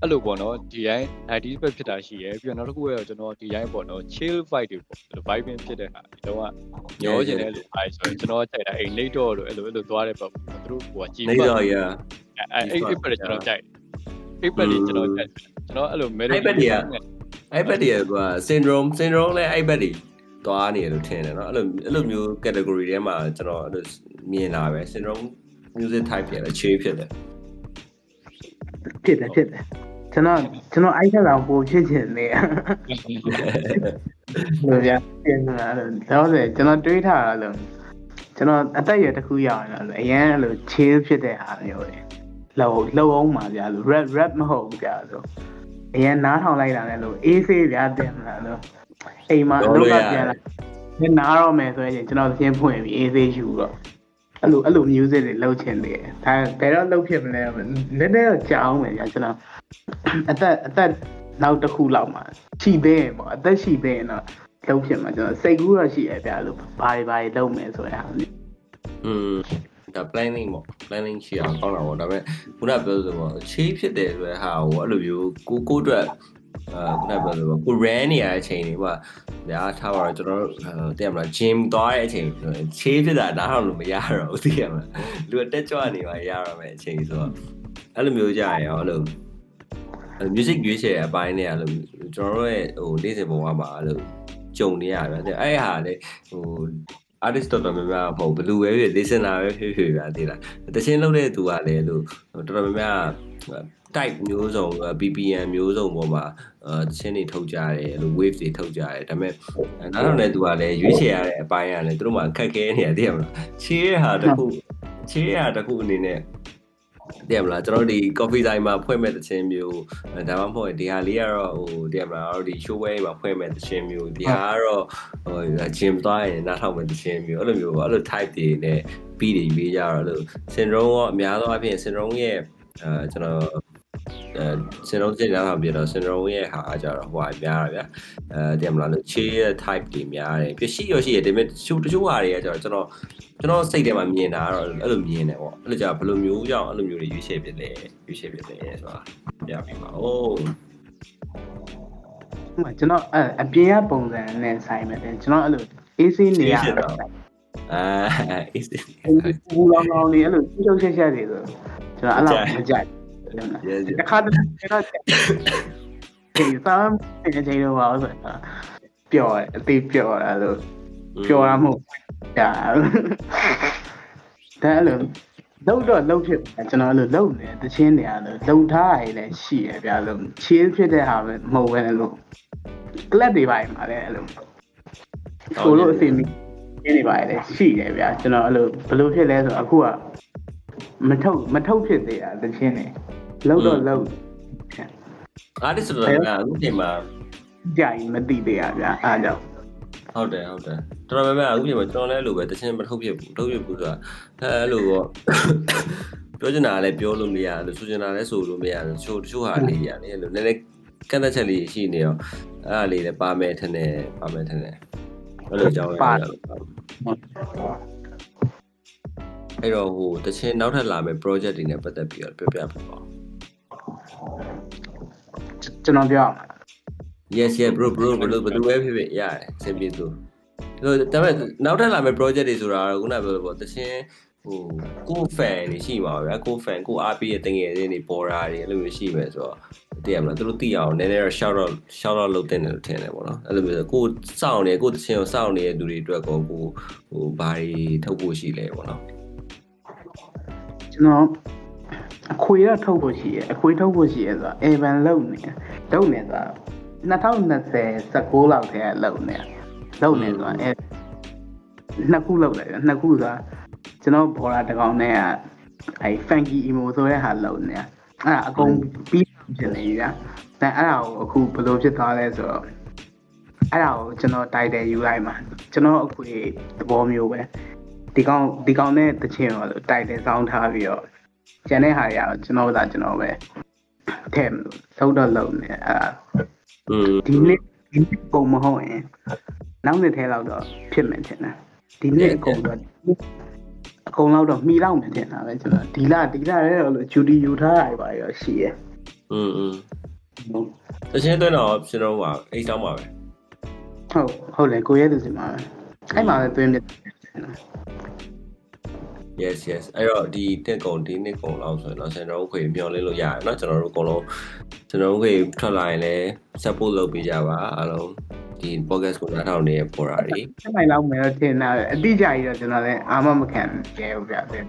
အဲ့လိုပေါ့နော်ဒီတိုင်း90ဘက်ဖြစ်တာရှိရယ်ပြီးတော့နောက်တစ်ခုကကျွန်တော်ဒီတိုင်းပေါ့နော် chill vibe တွေပေါ့အဲ့လို vibing ဖြစ်တဲ့ဟာဒီတော့ကညောကျင်တဲ့လူအားဆိုရင်ကျွန်တော်ကြိုက်တာအဲ့ late တော့လို့အဲ့လိုအဲ့လိုသွားတဲ့ပေါ့သူတို့ဟိုကကြည်နေတော့ရအဲ့အဲ့အဲ့ပတ်ကျွန်တော်ကြိုက်အဲ့ပတ်ကျွန်တော်ကြိုက်ကျွန်တော်အဲ့လို melody အဲ့ဘက်တွေကအဲ့ဘက်တွေကကွာ syndrome syndrome လည်းအဲ့ဘက်တွေ သွားနေတယ်လို့ထင်တယ်เนาะအဲ့လိုအဲ့လိုမျိုး category ထဲမှာကျွန်တော်အဲ့လိုမြင်လာပဲ syndrome music type ပြန်လည်း change ဖြစ်တယ် ဖြစ်တယ်ဖြစ်တယ်ကျွန်တော်ကျွန်တော်အဲ့ထက်တော့ပိုဖြစ်ချင်နေရလို့ဗျာပြင်လာတော့တော့ဆိုကျွန်တော်တွေးထားတာလို့ကျွန်တော်အသက်အရွယ်တစ်ခုရောက်ရင်တော့အရင်အဲ့လို chill ဖြစ်တဲ့ဟာမျိုးတွေလောက်လောက်အောင်ပါဗျာလို့ rap rap မဟုတ်ဘူးဗျာဆိုအရင်နားထောင်လိုက်တာလည်းလို့အေးဆေးဗျာတင်လာလို့ အိမ်မှာအလုပ်ကပြန်လာညနားတော့မယ်ဆိုရင်ကျွန်တော်သင်းဖွင့်ပြီးအေးဆေးယူတော့အဲ့လိုအဲ့လို music တွေလုပ်ချင်တယ်ဒါဘယ်တော့လုပ်ဖြစ်မလဲနည်းနည်းတော့ကြာအောင်ပဲဗျာကျွန်တော်အသက်အသက်နောက်တစ်ခုလောက်မှာရှိသေးရင်ပေါ့အသက်ရှိသေးရင်တော့လုပ်ဖြစ်မှာကျွန်တော်စိတ်ကူးတော့ရှိရဗျာလို့ဘာတွေဘာတွေလုပ်မယ်ဆိုရအောင်อืมဒါ planning ပေါ့ planning ရှိအောင်ကောင်းတာပေါ့ဒါပေမဲ့ခုနပြောဆိုပေါ့ change ဖြစ်တယ်ဆိုတဲ့ဟာကိုအဲ့လိုမျိုးကိုကိုအတွက် အာခုနပြောဆိုပေါ့ကို ran နေရတဲ့အချိန်တွေမှာညာထားပါတော့ကျွန်တော်တို့တည်ရမလား gym သွားတဲ့အချိန်ဆိုရင် change ဖြစ်တာနားထောင်လို့မရတော့ဘူးတည်ရမလားလူကတက်ကြွနေမှရရမယ်အချိန်ဆိုတော့အဲ့လိုမျိုးကြရင်ရောအဲ့လို music ရွေးချယ်အပိုင်းနဲ့အဲ့လိုကျွန်တော်တို့ရဲ့ဟိုနေ့စဉ်ဘဝမှာအဲ့လိုကြုံနေရဗျအဲ့ဟာလေဟို artist တော်တော်များများမဟုတ်ဘလူပဲဖြစ် listener ပဲဖြစ်ဖြစ်ဗျာသိလားတချင်းလုပ်တဲ့သူကလည်းလို့တော်တော်များများ type မျိုးစုံ BPM မျိုးစုံပေါ်မှာအဲတချင်းတွေထုတ်ကြတယ်အဲ့လို wave တွေထုတ်ကြတယ်ဒါပေမဲ့နောက်တော့လည်းသူကလည်းရွေးချယ်ရတဲ့အပိုင်းကလည်းသူတို့မှအခက်ခဲနေရတယ်သိရမလားချေးရဟာတစ်ခုချေးရဟာတစ်ခုအနေနဲ့သိရမလားကျွန်တော်ဒီ coffee time မှာဖွင့်မဲ့တချင်းမျိုးဒါမှမဟုတ်ဒီဟာလေးကတော့ဟိုသိရမလားတို့ဒီ show way မှာဖွင့်မဲ့တချင်းမျိုးဒီဟာကတော့ဟို gym သွားရင်နားထောင်မဲ့တချင်းမျိုးအဲ့လိုမျိုးပေါ့အဲ့လို type တွေနဲ့ပြီးတွေရွေးကြတော့အဲ့လို syndrome ရောအများသောအားဖြင့် syndrome ရဲ့အဲကျွန်တော် အဲစင်လုံးကျင်းလာတာပြတော့စင်လုံးရဲ့ဟာကြတော့ဟိုအများတာဗျအဲတည်မလားလို့ချေးရဲ့ type တွေများတယ်ပြရှိရရှိရဒီမဲ့တချို့တချို့ဟာတွေကကျတော့ကျွန်တော်ကျွန်တော်စိတ်ထဲမှာမြင်တာကတော့အဲ့လိုမြင်တယ်ပေါ့အဲ့လိုကြဘယ်လိုမျိုးကြောင့်အဲ့လိုမျိုးတွေရွေးချယ်ဖြစ်လဲရွေးချယ်ဖြစ်လဲဆိုတာပြပြပါအိုးဟိုကျွန်တော်အဲ့အပြင်ကပုံစံနဲ့ဆိုင်မယ်တဲ့ကျွန်တော်အဲ့လို AC နေရတော့အဲ is ဘူးလောင်လောင်နေအဲ့လိုချုပ်ချက်ချက်တွေဆိုကျွန်တော်အဲ့လိုမကြိုက် yes တခါတည်းကျွန်တော်ဒီစမ်းတဲ့ချိန်တော့ပါဆိုပျော်တယ်အသေးပျော်တာလို့ပျော်တာမဟုတ်ဒါဒါအဲ့လိုလုံးတော့လုံးဖြစ်ကျွန်တော်အဲ့လိုလုံးနေတချင်းနေအဲ့လိုလုံထားရည်လည်းရှိရဗျာလို့ချေးဖြစ်တဲ့ဟာပဲမဟုတ်ပဲလို့ကလပ်တွေပါမှာလည်းအဲ့လိုဆိုလို့အစီအမီရင်းနေပါလေရှိတယ်ဗျာကျွန်တော်အဲ့လိုဘယ်လိုဖြစ်လဲဆိုတော့အခုက မထုတ်မထုတ်ဖြစ်သေးတာတချင်းနေလုံးတော့လုံး artist ဆိုတော့အခုချိန်မှာကြရင်မသိသေးရဗျာအားကြောင့်ဟုတ်တယ်ဟုတ်တယ်တော်တော်များများအခုချိန်မှာကျွန်တော်လည်းအဲ့လိုပဲတချင်းမထုတ်ဖြစ်ဘူးထုတ်ဖြစ်ဘူးဆိုတာအဲအဲ့လိုပေါ့ပြောချင်တာလည်းပြောလို့မရဘူးဆိုချင်တာလည်းဆိုလို့မရဘူးတချို့တချို့ဟာလေးရတယ်အဲ့လိုနည်းနည်းကန့်သက်ချက်လေးရှိနေတော့အဲ့ဒါလေးလည်းပါမယ်ထင်တယ်ပါမယ်ထင်တယ်အဲ့လိုကြောင်းလည်း အဲ့တော့ဟိုတချင်းနောက်ထပ်လာမယ့် project တွေနဲ့ပတ်သက်ပြီးတော့ပြောပြပါဦးကျွန်တော်ပြော yes yes bro bro ဘယ်လိုဘယ်လိုပဲဖြစ်ဖြစ်ရတယ်စင်ပြေသူဒါဒါပေမဲ့နောက်ထပ်လာမယ့် project တွေဆိုတာကတော့ခုနပြောလို့ပေါ့တချင်းဟိုကို fan တွေရှိမှာပါဗျာကို fan ကိုအားပေးတဲ့တငယ်ချင်းတွေပေါ်တာတွေအဲ့လိုမျိုးရှိမယ်ဆိုတော့တည်ရမလားသူတို့သိအောင်နည်းနည်းတော့ shout out shout out လုပ်တင်တယ်လို့ထင်တယ်ပေါ့နော်အဲ့လိုမျိုးဆိုကိုစောင့်နေကိုတချင်းကိုစောင့်နေတဲ့သူတွေအတွက်ကိုကိုဟိုဘာတွေထုတ်ဖို့ရှိလဲပေါ့နော် ကျွန်တော်အခွေရထုတ်ဖို့ရှိရအခွေထုတ်ဖို့ရှိရဆိုတာ Evan လုံနေလုံနေဆိုတာ2020 19လောက်တည်းကလုံနေလုံနေဆိုတာအဲနှစ်ခုလုံလိုက်တယ်နှစ်ခုဆိုတာကျွန်တော်ဘော်လာတကောင်နဲ့ကအဲ funky emo ဆိုတဲ့ဟာလုံနေအဲ့ဒါအကုန်ပြီးဖြစ်နေပြီဗျာဒါအဲ့ဒါကိုအခုဘယ်လိုဖြစ်သွားလဲဆိုတော့အဲ့ဒါကိုကျွန်တော် title ယူလိုက်မှာကျွန်တော်အခွေသဘောမျိုးပဲ ဒီကောင်ဒီကောင်နဲ့တချင်ရောလို့ title စောင်းထားပြီးတော့ကျန်တဲ့ဟာတွေကတော့ကျွန်တော်သာကျွန်တော်ပဲထဲမလို့သုံးတော့လုံးနေအဲ့ဒါ อืม ဒီနေ့ဒီနေ့ပုံမဟုတ်ရင်နောက်နှစ်ထဲလောက်တော့ဖြစ်မယ်ထင်တယ်ဒီနေ့အကုန်တော့အကုန်လောက်တော့မှီလောက်မယ်ထင်တာပဲကျွန်တော်ဒီလဒီလရဲတော့လို့ဂျူဒီယူထားရပါရောရှိရဲ့ อืมอืมတချင်းတွင်းတော့ကျွန်တော်ဟာအိတ်တောင်းပါပဲ ဟုတ်ဟုတ်လေကိုရဲသူစီမှာပဲအဲ့မှာပဲတွင်းပြ yes yes အဲ့တော့ဒီတက်ကုံဒီနှစ်ကုံလောက်ဆိုရင်တော့ကျွန်တော်တို့ခွေမျောလင်းလို့ရတယ်เนาะကျွန်တော်တို့အကုန်လုံးကျွန်တော်တို့ခွေထွက်လာရင်လည်း support လုပ်ပေးကြပါအားလုံးဒီ podcast ကိုနားထောင်နေတဲ့ပေါ်တာတွေ အဲ့မိုင်လောက်မယ်တော့ထင်တာပဲအတိအကျကြီးတော့ကျွန်တော်လည်းအာမမခံရဲဘူးဗျတဲ့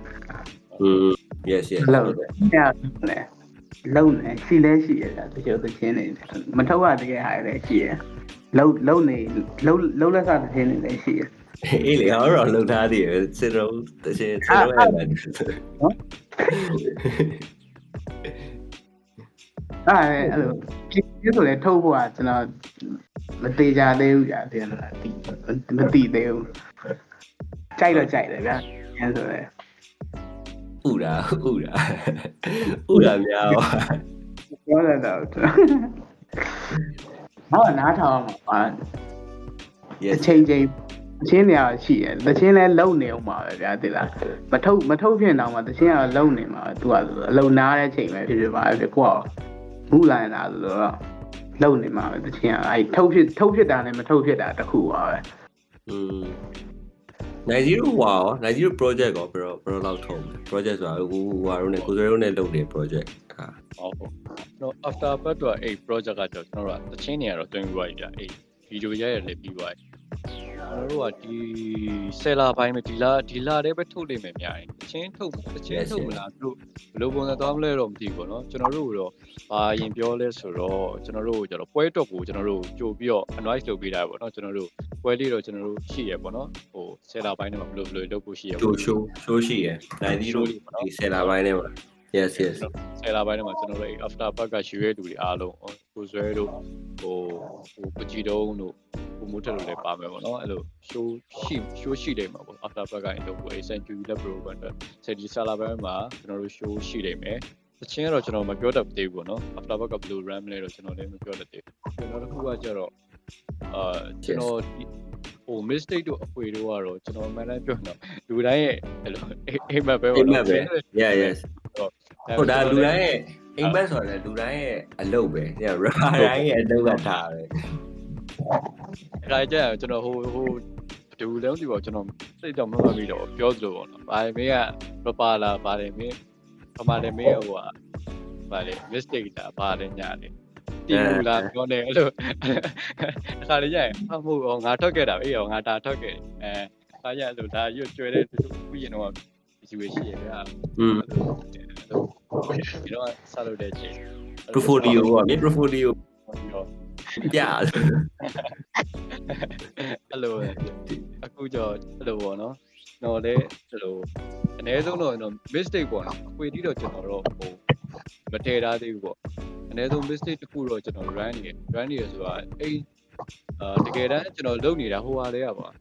อืม yes yes လောက်တယ်ညလေလုံနေရှိလဲရှိရတာတချို့သချင်းနေမထုတ်ရတကယ်ဟာလည်းရှိရလုံလုံနေလုံလုံလက်ကသချင်းနေလည်းရှိရ အေးလေဟောတော့လုံထားသေးတယ်စင်တော့တချင်းစင်တော့အဲ့ဒါအဲ့အဲ့လိုပြည့်ဆိုလဲထုတ်ဖို့ကကျွန်တော်မသေးကြသေးဘူးကြာတယ်လားဒီမသိသေးဘူးကြိုက်တော့ကြိုက်တယ်ဗျာအဲဆိုလဲဥတာဥတာဥတာများပါပြောရတော့တော့နားထောင်မှာအ yes ချိန်ချင်း အချင်းနေရာရှိတယ်တချင်းလဲလုံနေအောင်ပါပဲဗျာတိလားမထုတ်မထုတ်ဖြစ်တော့မှတချင်းကလုံနေမှာသူကအလုံနာတဲ့ချိန်ပဲဖြစ်ဖြစ်ပါပဲကိုကမူလာလာဆိုတော့လုံနေမှာပဲတချင်းကအဲထုတ်ဖြစ်ထုတ်ဖြစ်တာနဲ့မထုတ်ဖြစ်တာတခုပါပဲอืมနိုင်ဂျီရိုဝါရောနိုင်ဂျီရို project ကိုဘယ်တော့ဘယ်တော့လောက်ထုံးလဲ project ဆိုတာဟိုဟိုဟာတို့နဲ့ကိုယ်စရိုးနဲ့လုပ်နေ project ဟာဟုတ်ဟုတ်တော့ after ဘတ်တော့အဲ့ project ကကျွန်တော်တို့ကတချင်းနေရတော့တွင်ပြီးသွားပြီဗျအဲ့ဗီဒီယိုရိုက်ရလည်းပြီးသွားပြီ ကျွန်တော်တို့ကဒီဆယ်လာပိုင်းမှာဒီလာဒီလာတည်းပဲထုတ်လိမ့်မယ်များတယ်တချင်းထုတ်တချင်းထုတ်မလားသူတို့ဘယ်လိုပုံစံသွားမလဲတော့မသိဘူးပေါ့နော်ကျွန်တော်တို့ကတော့ဘာရင်ပြောလဲဆိုတော့ကျွန်တော်တို့ကျတော့ပွဲတော့ကိုကျွန်တော်တို့ကြိုပြီးတော့ advice လုပ်ပေးတာပေါ့နော်ကျွန်တော်တို့ပွဲလေးတော့ကျွန်တော်တို့ရှိရပေါ့နော်ဟိုဆယ်လာပိုင်းတော့ဘယ်လိုဘယ်လိုလုပ်ဖို့ရှိရချိုးရှိုးရှိုးရှိရယ်နိုင်ဒီတို့ဒီဆယ်လာပိုင်းထဲမှာ yes yes ဆယ်လာပိုင်းတော့ကျွန်တော်တို့ after park ကရွှေရဲလူတွေအားလုံးကိုဇွဲတို့ဟိုဟိုပကြည်တုံးတို့ကိုမိုးတက်လို့လည်းပါမယ်ပေါ့နော်အဲ့လို show ရှိ show ရှိတယ်မှာပေါ့ after park ကနေတော့ကို century လက် program တော့ဆယ်ဒီဆလာပိုင်းမှာကျွန်တော်တို့ show ရှိတယ်မယ်တချင်းကတော့ကျွန်တော်မပြောတတ်သေးဘူးပေါ့နော် after park ကဘယ်လို ram လဲတော့ကျွန်တော်လည်းမပြောတတ်သေးဘူးကျွန်တော်တို့ကကျတော့အာကျွန်တော် ဟို mistake တို့အဖွေတို့ကတော့ကျွန်တော်မှန်တိုင်းပြောတော့လူတိုင်းရဲ့အဲ့လိုအိမ်မက်ပဲအိပေါ့မ်မက်နော်ပဲ yeah yes ဟုတ်ဒါလူတိုင်းရဲ့အိမ်မက်ဆိုတာလေလူတိုင်းရဲ့အလုပ်ပဲည rapper တိုင်းရဲ့အလုပ်ကဒါပဲအဲ့ဒါကြရင်ကျွန်တော်ဟိုဟိုဒူလုံးဒီပေါ့ကျွန်တော်စိတ်တော့မမှတ်မိတော့ပြောသလိုပေါ့နော်။ဘာလဲမင်းကပပလာဘာလဲမင်းပမာလဲမင်းဟိုဟာဘာလဲ mistake တာဘာလဲညာလဲ တီမူလာပြောနေအဲ့လိုအခါလေးကြရင်အမှုဟောငါထွက်ခဲ့တာပဲအေးဟောငါတာထွက်ခဲ့အဲခါကြအဲ့လိုဒါရွတ်ကျွဲတဲ့သူပြီးရင်တော့ဒီဝေရှိရဗျာอืมဒီတော့ဆက်လို့တဲ့ချိန် portfolio ကမြေ portfolio ပြအဲ့လိုပဲအခုကြောအဲ့လိုပေါ့နော်တော့လေအဲ့လိုအနည်းဆုံးတော့ mistake ပေါ့နော်အခွေတီးတော့ကျွန်တော်တော့ဟိုမတည်ထားသေးဘူးပေါ့ အနည်းဆုံး mistake တစ်ခုတော့ကျွန်တော် run နေ run နေရဆိုတာအဲ့အာတကယ်တမ်းကျွန်တော်လုပ်နေတာဟိုဟာလေးอ่ะပေါ့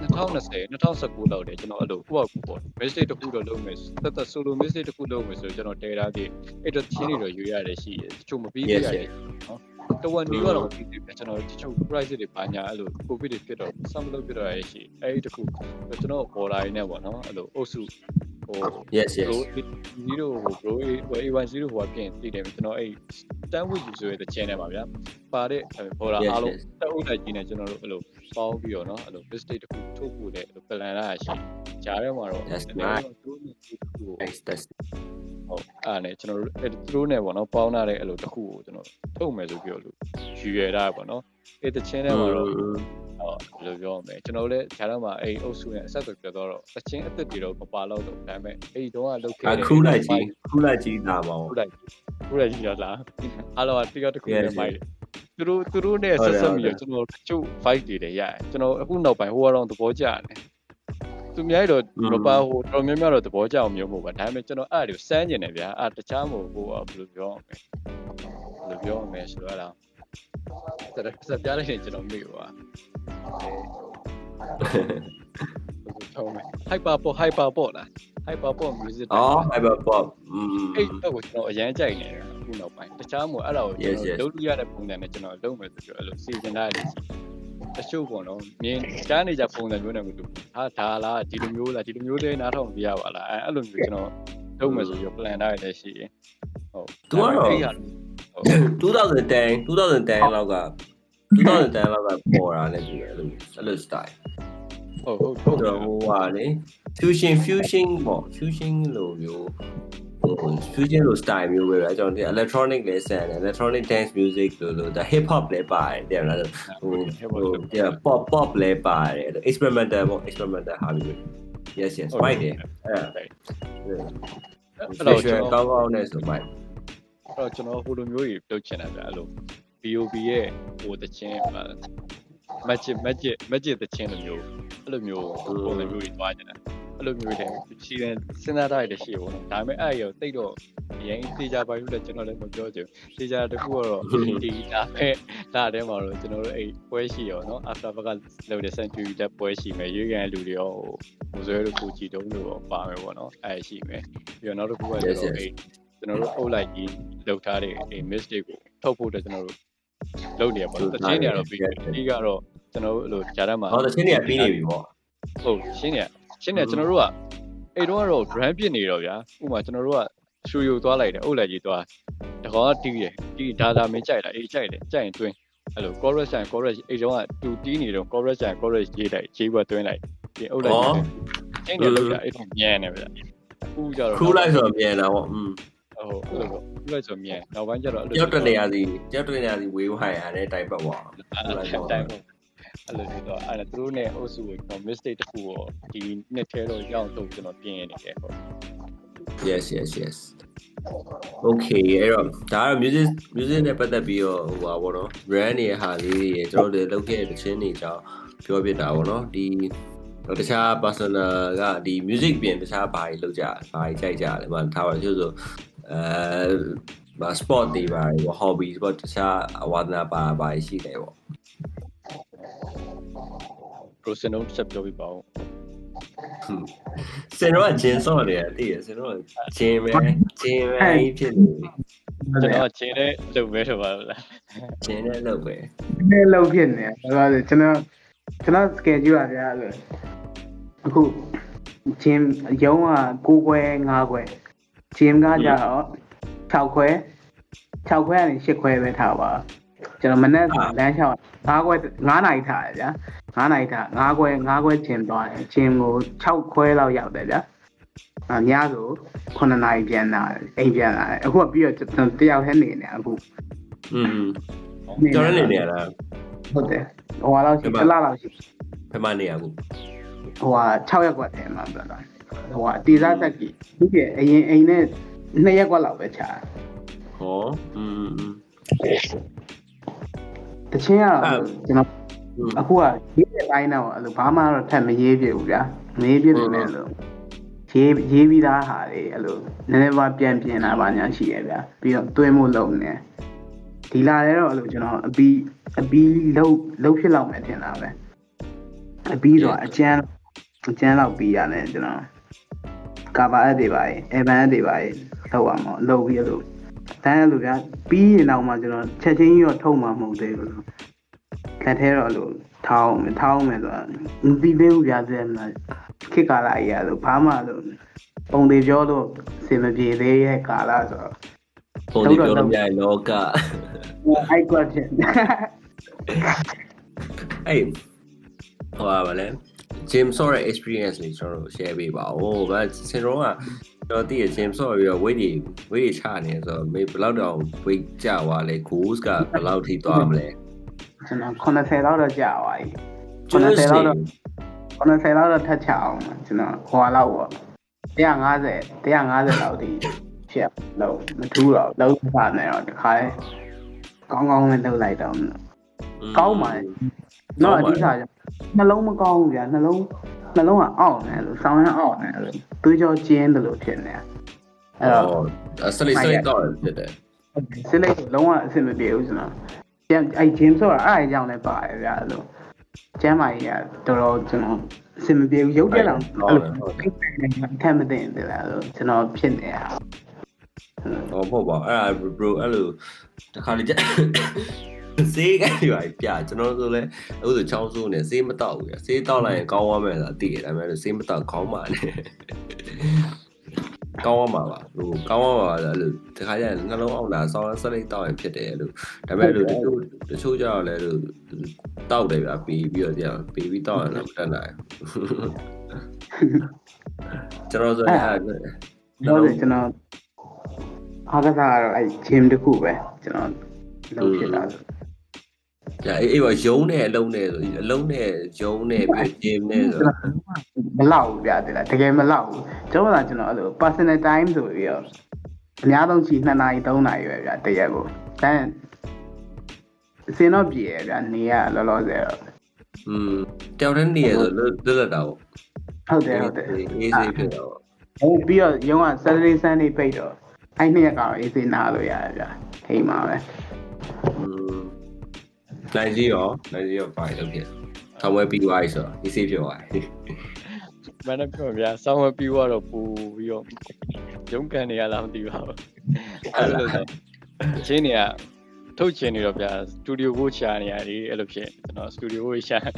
2020 2019လောက်တယ်ကျွန်တော်အဲ့လိုကိုယ့်အကူပေါ့ mistake တစ်ခုတော့လုပ်မယ်သက်သက် solo mistake တစ်ခုလုပ်မယ်ဆိုကျွန်တော်တည်ထားသေးအဲ့တော့ချင်းတွေတော့ရွေးရတယ်ရှိတယ်တချို့မပြီးပြရတယ်နော်တဝန်ဒီကတော့ပြီးပြီကျွန်တော်တချို့ price တွေပါညာအဲ့လို covid တွေဖြစ်တော့ sum လုပ်ပြတော့ရရှိအဲ့ဒီတခုကျွန်တော် border ရင်းနဲ့ပေါ့နော်အဲ့လိုအုပ်စု ဟို yes yes bro ဒီလိုဟို bro A10 ဟိုကပြင်တည်တယ်ကျွန်တော်အဲ့ stand with you ဆိုတဲ့ channel မှာဗျာပါတဲ့ border အားလုံးတက်ဥတိုက်ကြီးနဲ့ကျွန်တော်တို့အဲ့လိုပေါင်းပြီးတော့နော်အဲ့လို mistake တစ်ခုထုတ်ဖို့လည်းအဲ့လို plan လာရှိဂျားထဲမှာတော့ That's နည်းနည်းတော့တို့တစ်ခုကို nice that's ဟုတ်အဲ့နဲ့ကျွန်တော်တို့အဲ့သူတို့နဲ့ပေါ့နော်ပေါင်းထားတဲ့အဲ့လိုတစ်ခုကိုကျွန်တော်ထုတ်မယ်ဆိုပြီးတော့လို့ယူရတာပေါ့နော်အဲ့တချင်းထဲမှာတော့ဟုတ်ဘယ်လိုပြောမလဲကျွန်တော်လည်းဂျာတော့မှအဲ့အုပ်စုနဲ့အဆက်အသွယ်ပြတော့တချင်းအစ်စ်တွေတော့မပါတော့တော့ဒါပေမဲ့အဲ့တုန်းကလုပ်ခဲ့အခူးလိုက်ကြီးခူးလိုက်ကြီးလာပါဦးခူးလိုက်ခူးလိုက်ကြီးရလားအားလုံးကတိကတခုနဲ့မိုက်တယ်သူတို့သူတို့နဲ့ဆက်ဆက်ပြီးတော့ကျွန်တော်ကျုပ် fight တွေလည်းရတယ်ကျွန်တော်အခုနောက်ပိုင်းဟိုကတော့သဘောကျတယ် သူများတော့ရပါဟိုတော်များများတော့သဘောကျအောင်မျိုးမဟုတ်ပါဒါပေမဲ့ကျွန်တော်အဲ့ဒါကိုစမ်းကျင်တယ်ဗျာအဲ့တခြားမဟုတ်ဘူးဘယ်လိုပြောမလဲဘယ်လိုပြောမလဲဆိုတော့အဲ့ဒါစက်ပြလိုက်ရင်ကျွန်တော်မေ့ပါဟုတ်မယ် hyper pop hyper pop လား hyper pop music အော် hyper pop อืมအဲ့တော့ကိုကျွန်တော်အရန်ကြိုက်နေတယ်အခုနောက်ပိုင်းတခြားမို့အဲ့ဒါကိုကျွန် Yes, yes. တော်လုပ်လို့ရတဲ့ပုံစံနဲ့ကျွန်တော်လုပ်မယ်ဆိုပြီးအဲ့လိုစီစဉ်ထားတယ် တချို့ပေါ့နော်မြင်ကြားနေကြပုံစံမျိုးနဲ့မတူဟာဒါလားဒီလိုမျိုးလားဒီလိုမျိုးလေးနားထောင်ပြရပါလားအဲ့လိုမျိုးကျွန်တော်လုပ်မယ်ဆိုပြီး plan ထားရတဲ့ရှိရင်ဟုတ်သူကတော့2010 2010လောက်က2010လောက်ကပေါ်တာနဲ့တူတယ်အဲ့လိုအဲ့လို style ဟုတ်ဟုတ်ဟုတ်တော့ဟိုဟာလေ fusion fusion ပေါ့ fusion လို့မျိုးဟို fusion လို့ style မျိုးပဲအဲ့ကြောင့်ဒီ electronic လဲဆန်တယ် electronic dance music လို့လို့ဒါ hip hop လဲပါတယ်တဲ့မလားဟိုဟိုဒီ pop pop လဲပါတယ် experimental ပေါ့ experimental ဟာမျိုး yes yes right တယ်အဲ့ အဲ့ အဲ့ တော့ တော့ ကျွန်တော် ကောင်းကောင်းနဲ့ဆိုမိုက် အဲ့တော့ကျွန်တော်ဟိုလိုမျိုးကြီးလုပ်ချင်တာဗျအဲ့လို BOB ရဲ့ဟိုတချင်း magic magic magic တချင်းလိုမျိုးအဲ့လိုမျိုးပုံစံမျိုးကြီးသွားချင်တာအဲ့လိုမျိုးတွေရှိတယ်စဉ်းစားထားရတဲ့ရှိပေါ့နော်ဒါပေမဲ့အဲ့ရောတိတ်တော့အရင်တေချာပါလို့လည်းကျွန်တော်လည်းမပြောချင်ဘူးတေချာတခုကတော့ဒီဒါပဲဒါထဲမှာတော့ကျွန်တော်တို့အဲ့ပွဲရှိရောနော် after back လောက်တဲ့ century လက်ပွဲရှိမယ်ရွေးကန်လူတွေရောဟိုဇွဲတို့ကိုကြည်တုံးတို့ရောပါမယ်ပေါ့နော်အဲ့ရှိမယ်ပြီးတော့နောက်တစ်ခုကကျွန်တော်အဲ့ကျွန်တော်တို့အုပ်လိုက်ကြီးလောက်ထားတဲ့အဲ့ mistake ကိုထုတ်ဖို့အတွက်ကျွန်တော်တို့လုပ်နေရပါတော့တချင်းတွေကတော့ပြီးတယ်ဒီကတော့ ကျွန်တော်တို့အဲ့လိုဂျာတက်မှာဟောတချင်းတွေကပြီးနေပြီပေါ့ဟုတ်ရှင်းနေရှင်းနေကျွန်တော်တို့ကအဲ့တော့ကတော့ brand ပြစ်နေတော့ဗျာဥပမာကျွန်တော်တို့ကရှူယူသွားလိုက်တယ်အုပ်လိုက်ကြီးသွားတကောတီးတယ်တီးဒါသာမင်းကြိုက်လားအေးကြိုက်တယ်ကြိုက်ရင်တွင်းအဲ့လို chorus ဆိုင် chorus အဲ့တော့ကတူတီးနေတော့ chorus ဆိုင် chorus ရေးလိုက်ရေးဘွက်တွင်းလိုက်ဒီအုပ်လိုက်ကြီးရှင်းနေလို့ဗျာအဲ့တော့မြန်နေဗျာအခုကြတော့ခူးလိုက်ဆိုတော့ပြန်လာပေါ့อืมဟုတ်အဲ့လိုပေါ့ခူးလိုက်ဆိုမြန်နောက်ပိုင်းကျတော့အဲ့လိုကြောက်တနေရာစီကြောက်တနေရာစီဝေးဝိုင်းရတယ်တိုင်ပတ်သွားတိုင်းပေါ့ အဲ့လိုဆိုတော့အဲ့ဒါသူတို့နဲ့အုပ်စုကိုကျွန်တော် mistake တစ်ခုကိုဒီနှစ်ထဲတော့ရအောင်တော့ကျွန်တော်ပြင်နေတယ်ဟုတ် yes yes yes okay အဲ့တော့ဒါကတော့ music music နဲ့ပတ်သက်ပြီးတော့ဟိုပါဘောနော် brand တွေဟာလေးတွေကျွန်တော်တို့လုပ်ခဲ့တဲ့ချင်းတွေကြောင့်ပြောပြတာပေါ့နော်ဒီတခြား personal ကဒီ music ပြင်တခြားဘာတွေလုပ်ကြဘာတွေကြိုက်ကြလဲမထားပါလို့ဆိုအဲဘာ sport တွေပါပေါ့ hobby sport တခြားအဝါဒနာပါဘာတွေရှိတယ်ပေါ့ process တော့ဆက်ပြောပြပါဦးစင်တော့ဂျင်းစော့နေတယ်တည်ရစင်တော့ဂျင်းပဲဂျင်းပဲဖြစ်နေပြီကျွန်တော်ခြေတဲ့လုပ်ပဲဆိုပါလားဂျင်းနဲ့လုပ်ပဲနည်းလောက်ဖြစ်နေတယ်ဒါဆိုကျွန်တော်ကျွန်တော် schedule อ่ะဗျာလို့အခု gym ရုံးက9ခွဲ5ခွဲ gym ကကြတော့6ခွဲ6ခွဲကနေ8ခွဲပဲထားပါ ကျွန်တော်မနေ့ကလမ်းလျှောက်5ခွဲ9နာရီထားတယ်ဗျာ9နာရီထား5ခွဲ5ခွဲ gym သွားတယ် gym ကို6ခွဲလောက်ရောက်တယ်ဗျာအများဆို9နာရီပြန်လာတယ်အိမ်ပြန်လာတယ်အခုကပြီးတော့ကျွန်တော်တယောက်တည်းနေနေအခု อืมကျွန်တော်နေနေရလား ဟုတ်တယ်ဟိုဟာလောက်ရှိတစ်လလောက်ရှိ ဖက်မနေရဘူး ဟိုဟာ6ရက်ကွက်တယ်မှာပြောတာဟိုဟာတေစားတက်ကြီးဒီကအရင်အိမ်နဲ့2ရက်ကွက်လောက်ပဲခြာ ဟောอืม တချင်းကတော့ကျွန်တော်အခုကရေးတဲ့တိုင်းတော့အဲ့လိုဘာမှတော့ထပ်မရေးပြဘူးဗျာမရေးပြနေတယ်လို့ရေးရေးပြီးသားဟာတွေအဲ့လိုနည်းနည်းပါပြန်ပြင်လာပါညာရှိရဗျာပြီးတော့တွင်းမှုလုံးနေဒီလာလည်းတော့အဲ့လိုကျွန်တော်အပီးအပီးလုံးလုံးဖြစ်လောက်မယ်ထင်တာပဲအပီးတော့အကျန်းအကျန်းလောက်ပြီးရတယ်ကျွန်တော်ကာဗာအပ်တွေပါရင်အဗန်အပ်တွေပါရင်လောက်အောင်မလောက်ပြီးအဲ့လို တန်းအဲ့လိုဗျာပြီးရင်တော့မှကျွန်တော်ချက်ချင်းကြီးတော့ထုံမှမဟုတ်သေးဘူးလက်ထဲတော့လို့ထောင်းမယ်ထောင်းမယ်ဆိုတာမပြီးသေးဘူးဗျာတဲ့မှာခေတ်ကာလကြီးရလို့ဘာမှလို့ပုံတွေပြောလို့အစင်မပြေသေးရဲ့ကာလဆိုတော့ပုံဒီပြောလို့မြိုင်လောကအိုက်ကွက်ဖြစ်အဲ့ဟောပါလေ Jim Saw ရဲ့ experience လေးကျွန်တော်တို့ share ပေးပါဦးဗျာစင်တော့ကကျွန် တော်တည်ရ Jim Saw ပြီးတော့ weight တွေ weight တွေချနေဆိုတော့မေဘယ်လောက်တောင် weight ကျသွားလဲ goals ကဘယ်လောက်ထိသွားမလဲကျွန်တော်80လောက်တော့ကြာသွားပြီ80လောက်တော့80လောက်တော့ထက်ချအောင်ကျွန်တော်ဟွာလောက်ပေါ့150 150လောက်ဒီဖြစ်လို့မထူးတော့လုံးပါနေတော့တခါလဲကောင်းကောင်းလေးလှုပ်လိုက်တော့ကောင်းပါလေတော့အဓိကနှလုံးမကောင်းဘူးဗျာနှလုံး နှလုံးကအောင့်နေလို့ဆောင်းရအောင့်နေလို့သွေးကြောကျင်းတယ်လို့ဖြစ်နေအဲ့တော့အော်စလိစလိတော့ဖြစ်တယ်စစ်လိုက်လုံးဝအဆင်မပြေဘူးကျွန်တော်ပြန်အဲ့ gym ဆိုတာအဲ့အကြောင်းလည်းပါတယ်ဗျာအဲ့လိုကျမ်းမာရေးကတော်တော်ကျွန်တော်အဆင်မပြေဘူးရုပ်တက်အောင်အဲ့လိုခံမသိတယ်လားလို့ကျွန်တော်ဖြစ်နေတာဟောပေါ့ပါအဲ့ဒါ bro အဲ့လိုတခါလေ စေးကရွာပြကျွန်တော်ဆိုလဲအခုဆိုချောင်းဆိုးနေစေးမတော့ဘူးရစေးတော့လိုက်ရင်ကောင်းသွားမယ်ဆိုတာသိတယ်ဒါပေမဲ့စေးမတော့ခေါင်းပါနဲ့ကောင်းသွားမှာပါဟိုကောင်းသွားမှာအဲ့လိုတခါကျရင်နှလုံးအောင်တာဆောင်းဆက်လိုက်တော့ရင်ဖြစ်တယ်လို့ဒါပေမဲ့လို့တချို့တချို့ကြတော့လဲလို့တောက်တယ်ဗျာပြီးပြီးတော့ကြာပြီးပြီးတော့ရင်လည်းမတတ်နိုင်ကျွန်တော်ဆိုရင်အဲ့တော့ကျွန်တော်အားကစားကတော့အဲ့ gym တစ်ခုပဲကျွန်တော်လုပ်ဖြစ်တာဆို။ ညာအေးအေးပါရုံးနဲ့အလုံးနဲ့ဆိုအလုံးနဲ့ရုံးနဲ့ပြီးဂျင်းနဲ့ဆို မလောက်ဘူးဗျာတကယ်တကယ်မလောက်ဘူးကျွန်တော်ကကျွန်တော်အဲ့လို personal time ဆိုပြီးတော့အများဆုံးချီ2နာရီ3နာရီပဲဗျာတရက်ကိုဒါအစင်တော့ပြေရဗျာနေရလောလောဆယ်တော့ อืมတောင်တန်းနေရဆိုလွတ်လွတ်လပ်တာပေါ့ ဟုတ်တယ်ဟုတ်တယ် အေးဆေးဖြစ်တော့ ဟုတ်ပြီးတော့ရုံးက Saturday Sunday ပိတ်တော့အဲ့နှစ်ရက်ကတော့အေးစေးနားလို့ရတယ်ဗျာအိမ်မှာပဲ อืม နိုင်စီရောနိုင်စီရောပါလို့ဖြစ်။ဆောင်းဝဲပြီးသွားပြီဆိုတော့အေးဆေးဖြစ်သွားတယ်မနက်ပြောဗျာဆောင်းဝဲပြီးတော့ပူပြီးတော့ရုံးကန်နေရလားမသိပါဘူးအဲ့လိုဆိုချင်းနေကထုတ်ချင်နေတော့ဗျာစတူဒီယိုကိုရှာနေရတယ်အဲ့လိုဖြစ်ကျွန်တော်စတူဒီယိုကိုရှာ။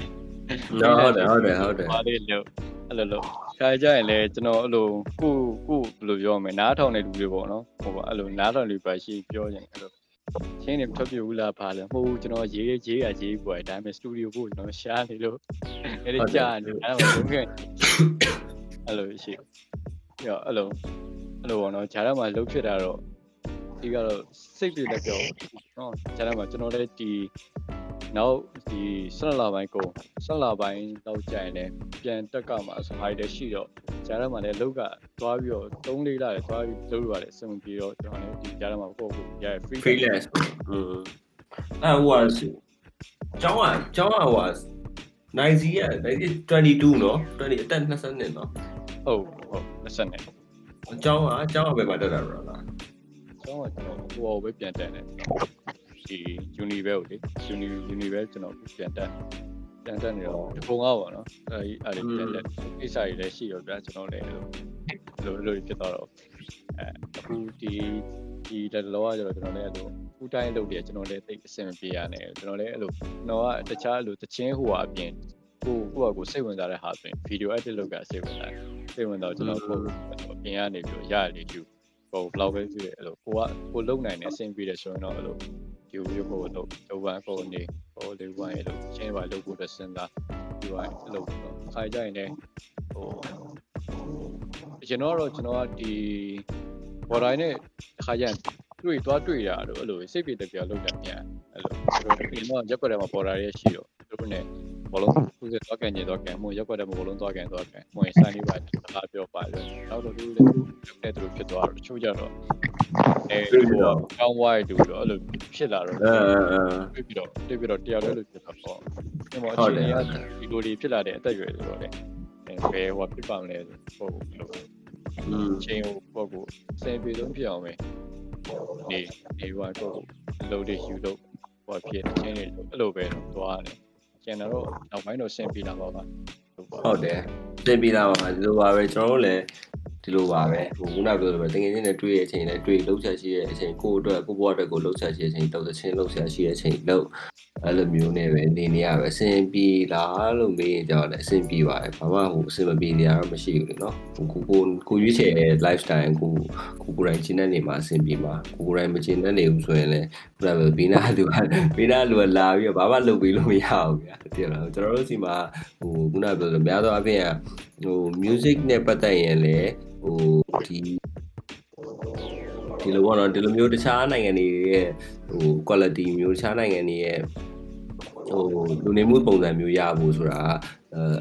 ဟုတ်တယ်ဟုတ်တယ်ဟုတ်တယ်ပါလေးလို့အဲ့လိုလို့ခါကြရင်လည်းကျွန်တော်အဲ့လိုကိုကိုဘယ်လိုပြောမလဲနားထောင်တဲ့လူတွေပေါ့နော်ဟိုပါအဲ့လိုနားထောင်လူပါရှိပြောရင်အဲ့လို ချင်းနေထွက်ပြဘူးလားပါလဲမဟုတ်ဘူးကျွန်တော်ရေးရေးရရေးပွားဒါပေမဲ့စတူဒီယိုကိုကျွန်တော်ရှာနေလို့အဲ့ဒီကြာနေအဲ့တော့လုံးခဲ့အဲ့လိုရှိရောအဲ့လိုအဲ့လိုပေါ့နော်ဂျာတော့မှလှုပ်ဖြစ်တာတော့ဒီကတော့စိတ်ပြေလက်ပြောနော်ဂျာတော့မှကျွန်တော်လည်းဒီ နောက်ဒီ12လပိုင်းကုန်12လပိုင်းတော့ကြာရင်လည်းပြန်တက်ကမှာဆိုဟာတွေရှိတော့ဂျားထဲမှာလည်းလောက်ကသွားပြီးတော့3လေးလာတယ်သွားပြီးလုပ်လို့ရတယ်စံပြီးတော့ကျွန်တော်လည်းဒီဂျားထဲမှာကိုယ့်ကိုရ free freelance อืมအဲ့ဟိုကကျောင်းကကျောင်းကဟိုကနိုင်စီက22เนาะ20အသက်20နှစ်เนาะ ဟုတ်ဟုတ်20နဲ့ ကျောင်းကကျောင်းကဘယ်မှာတက်တာလဲလား ကျွန်တော်ကျွန်တော်ဟိုပဲပြန်တက်တယ် ဒီ uni ပဲဟုတ်လေ uni uni ပဲကျွန်တော်ပြန်တက်ပြန်တက်နေတော့ဒီပုံကားပါနော်အဲဒီအဲ့ဒီပြန်တက်ကိစ္စတွေလည်းရှိရောဗျာကျွန်တော်လည်းလိုလိုဖြစ်သွားတော့အဲအခုဒီဒီလက်လောကကျတော့ကျွန်တော်လည်းအဲ့လိုဖူးတိုင်းလုပ်တယ်ကျွန်တော်လည်းသိအဆင်မပြေရနဲ့ကျွန်တော်လည်းအဲ့လိုကျွန်တော်ကတခြားအဲ့လိုတချင်းဟိုဟာအပြင်ကိုကိုယ့်ကိုစိတ်ဝင်စားတဲ့ဟာဆိုရင်ဗီဒီယို edit လုပ်တာစိတ်ဝင်စားတယ်စိတ်ဝင်တော့ကျွန်တော်ကိုအပြင်ကနေပြီးရရလေးယူဟိုဘလောက်ပဲကြည့်ရအဲ့လိုကိုကကိုလုံနိုင်နေအဆင်ပြေတယ်ဆိုရင်တော့အဲ့လို ယူရဖို့လို့လောဘကိုနေဟိုလေးဝိုင်းလို့ချင်းပါလုပ်ဖို့စဉ်းစားဒီဝိုင်းအဲ့လိုခါကြရင်လည်းဟိုကျွန်တော်တော့ကျွန်တော်ကဒီဘော်တိုင်းနဲ့ခါကြရင်တွေ့သွားတွေ့ရတော့အဲ့လိုစိတ်ပြေတပြားလောက်တယ်မြန်အဲ့လိုဒီတော့ရက်ွက်ထဲမှာဘော်ဒါရဲ့ရှိတော့သူတို့ ਨੇ ဘောလုံးသူစတော့ကန်နေတော့ကန်မို့ရက်ွက်ထဲမှာဘောလုံးသွားကန်သွားကန်မို့ဆိုင်လေးပါစကားပြောပါလို့နောက်တော့သူလည်းသူတဲ့သူဖြစ်သွားတော့တချို့ကြတော့အဲဟိုကောင်းဝိုင်းတူတော့အဲ့လိုဖြစ်လာတော့အဲအဲတွေ့ပြီးတော့တွေ့ပြီးတော့တရားလည်းလို့ဖြစ်တာပေါ့ဒီမှာအချိန်ကြီးဒီလိုတွေဖြစ်လာတဲ့အသက်အရွယ်ဆိုတော့လေဘယ်ဟိုဖြစ်ပါမလဲဟုတ်လို့อืมချိန်ကိုပေါ့ကိုစင်ပြေဆုံးဖြစ်အောင်ပဲနေနေဟိုကတော့လိုတွေယူလို့ဟိုဖြစ်ချင်းတွေအဲ့လိုပဲသွားတယ် ကျန်တော့နောက်ပိုင်းတော့စင်ပြေလာပါပါဟုတ်တယ်တင်ပြလာပါမှာဒီလိုပါပဲကျွန်တော်တို့လည်းဒီလိုပါပဲဟိုခုနပြောလိုပဲတကယ်ချင်းနဲ့တွေ့ရတဲ့အချိန်နဲ့တွေ့လှုပ်ချက်ရှိတဲ့အချိန်ကိုယ့်အတွက်ကိုယ့်ဘဝအတွက်ကိုလှုပ်ချက်ရှိတဲ့အချိန်လှုပ်သချင်းလှုပ်ချက်ရှိတဲ့အချိန်လှုပ် အဲ့လိုမျိုးနဲ့ပဲနေနေရပဲအဆင်ပြေလားလို့မေးရင်ကြောက်တယ်အဆင်ပြေပါတယ်ဘာမှဟိုအဆင်မပြေနေရတော့မရှိဘူးလေနော်ဟိုကိုကိုကိုရွေးချယ်တဲ့ lifestyle ကိုကိုကိုယ်တိုင်ရှင်းတဲ့နေမှာအဆင်ပြေမှာကိုကိုယ်တိုင်မရှင်းတဲ့နေဘူးဆိုရင်လည်းခုနကပြောဘီနာလူကဘီနာလူကလာပြီးတော့ဘာမှလုပ်ပြီးလို့မရဘူးဗျာတကယ်လားကျွန်တော်တို့စီမှာဟိုခုနကပြောလို့များသောအားဖြင့်ဟို music နဲ့ပတ်သက်ရင်လည်းဟိုဒီ ဒီလိုပေါ့နော်ဒီလိုမျိုးတခြားနိုင်ငံတွေရဲ့ဟို quality မျိုးတခြားနိုင်ငံတွေရဲ့ဟိုလူနေမှုပုံစံမျိုးရဖို့ဆိုတာ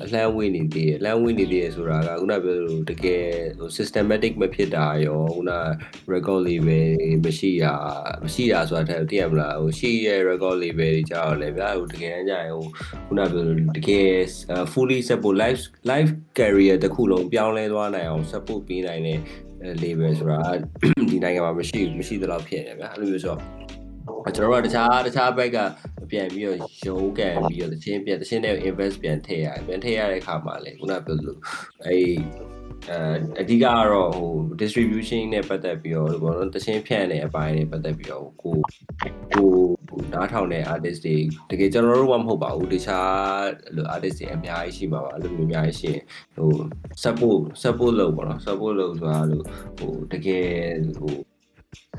အလှမ်းဝေးနေသေးတယ်အလှမ်းဝေးနေသေးတယ်ဆိုတာကခုနပြောလို့တကယ်ဟို systematic မဖြစ်တာရောခုန record label မရှိတာမရှိတာဆိုတာတဲ့သိရမလားဟိုရှိရဲ့ record label တွေကြောက်လဲဗျာဟိုတကယ်တမ်းကျရင်ဟိုခုနပြောလို့တကယ် fully support live live career တစ်ခုလုံးပြောင်းလဲသွားနိုင်အောင် support ပေးနိုင်တဲ့ label ဆိုတာဒီနိုင်ငံမှာမရှိဘူးမရှိသလောက်ဖြစ်နေဗျာအဲ့လိုမျိုးဆိုတော့ကျွန်တော်တို့ကတခြားတခြားဘက်ကပြန်ပြီးတော့ရုံးကန်ပြီးတော့တချင်းပြန်တချင်းနဲ့ invest ပြန်ထည့်ရတယ်ပြန်ထည့်ရတဲ့အခါမှာလေခုနပြောလို့အဲ အဲအဓိကကတော့ဟို distribution နဲ့ပတ်သက်ပြီးတော့ဘောနော်တချင်းဖြန့်နေအပိုင်းနဲ့ပတ်သက်ပြီးတော့ကိုကိုနားထောင်တဲ့ artist တွေတကယ်ကျွန်တော်တို့ကမဟုတ်ပါဘူးတခြားလို artist တွေအများကြီးရှိမှာပါအဲ့လိုမျိုးအများကြီးရှိရင်ဟို support support လုပ်ပါတော့ support လုပ်ဆိုတာလို့ဟိုတကယ်ဟို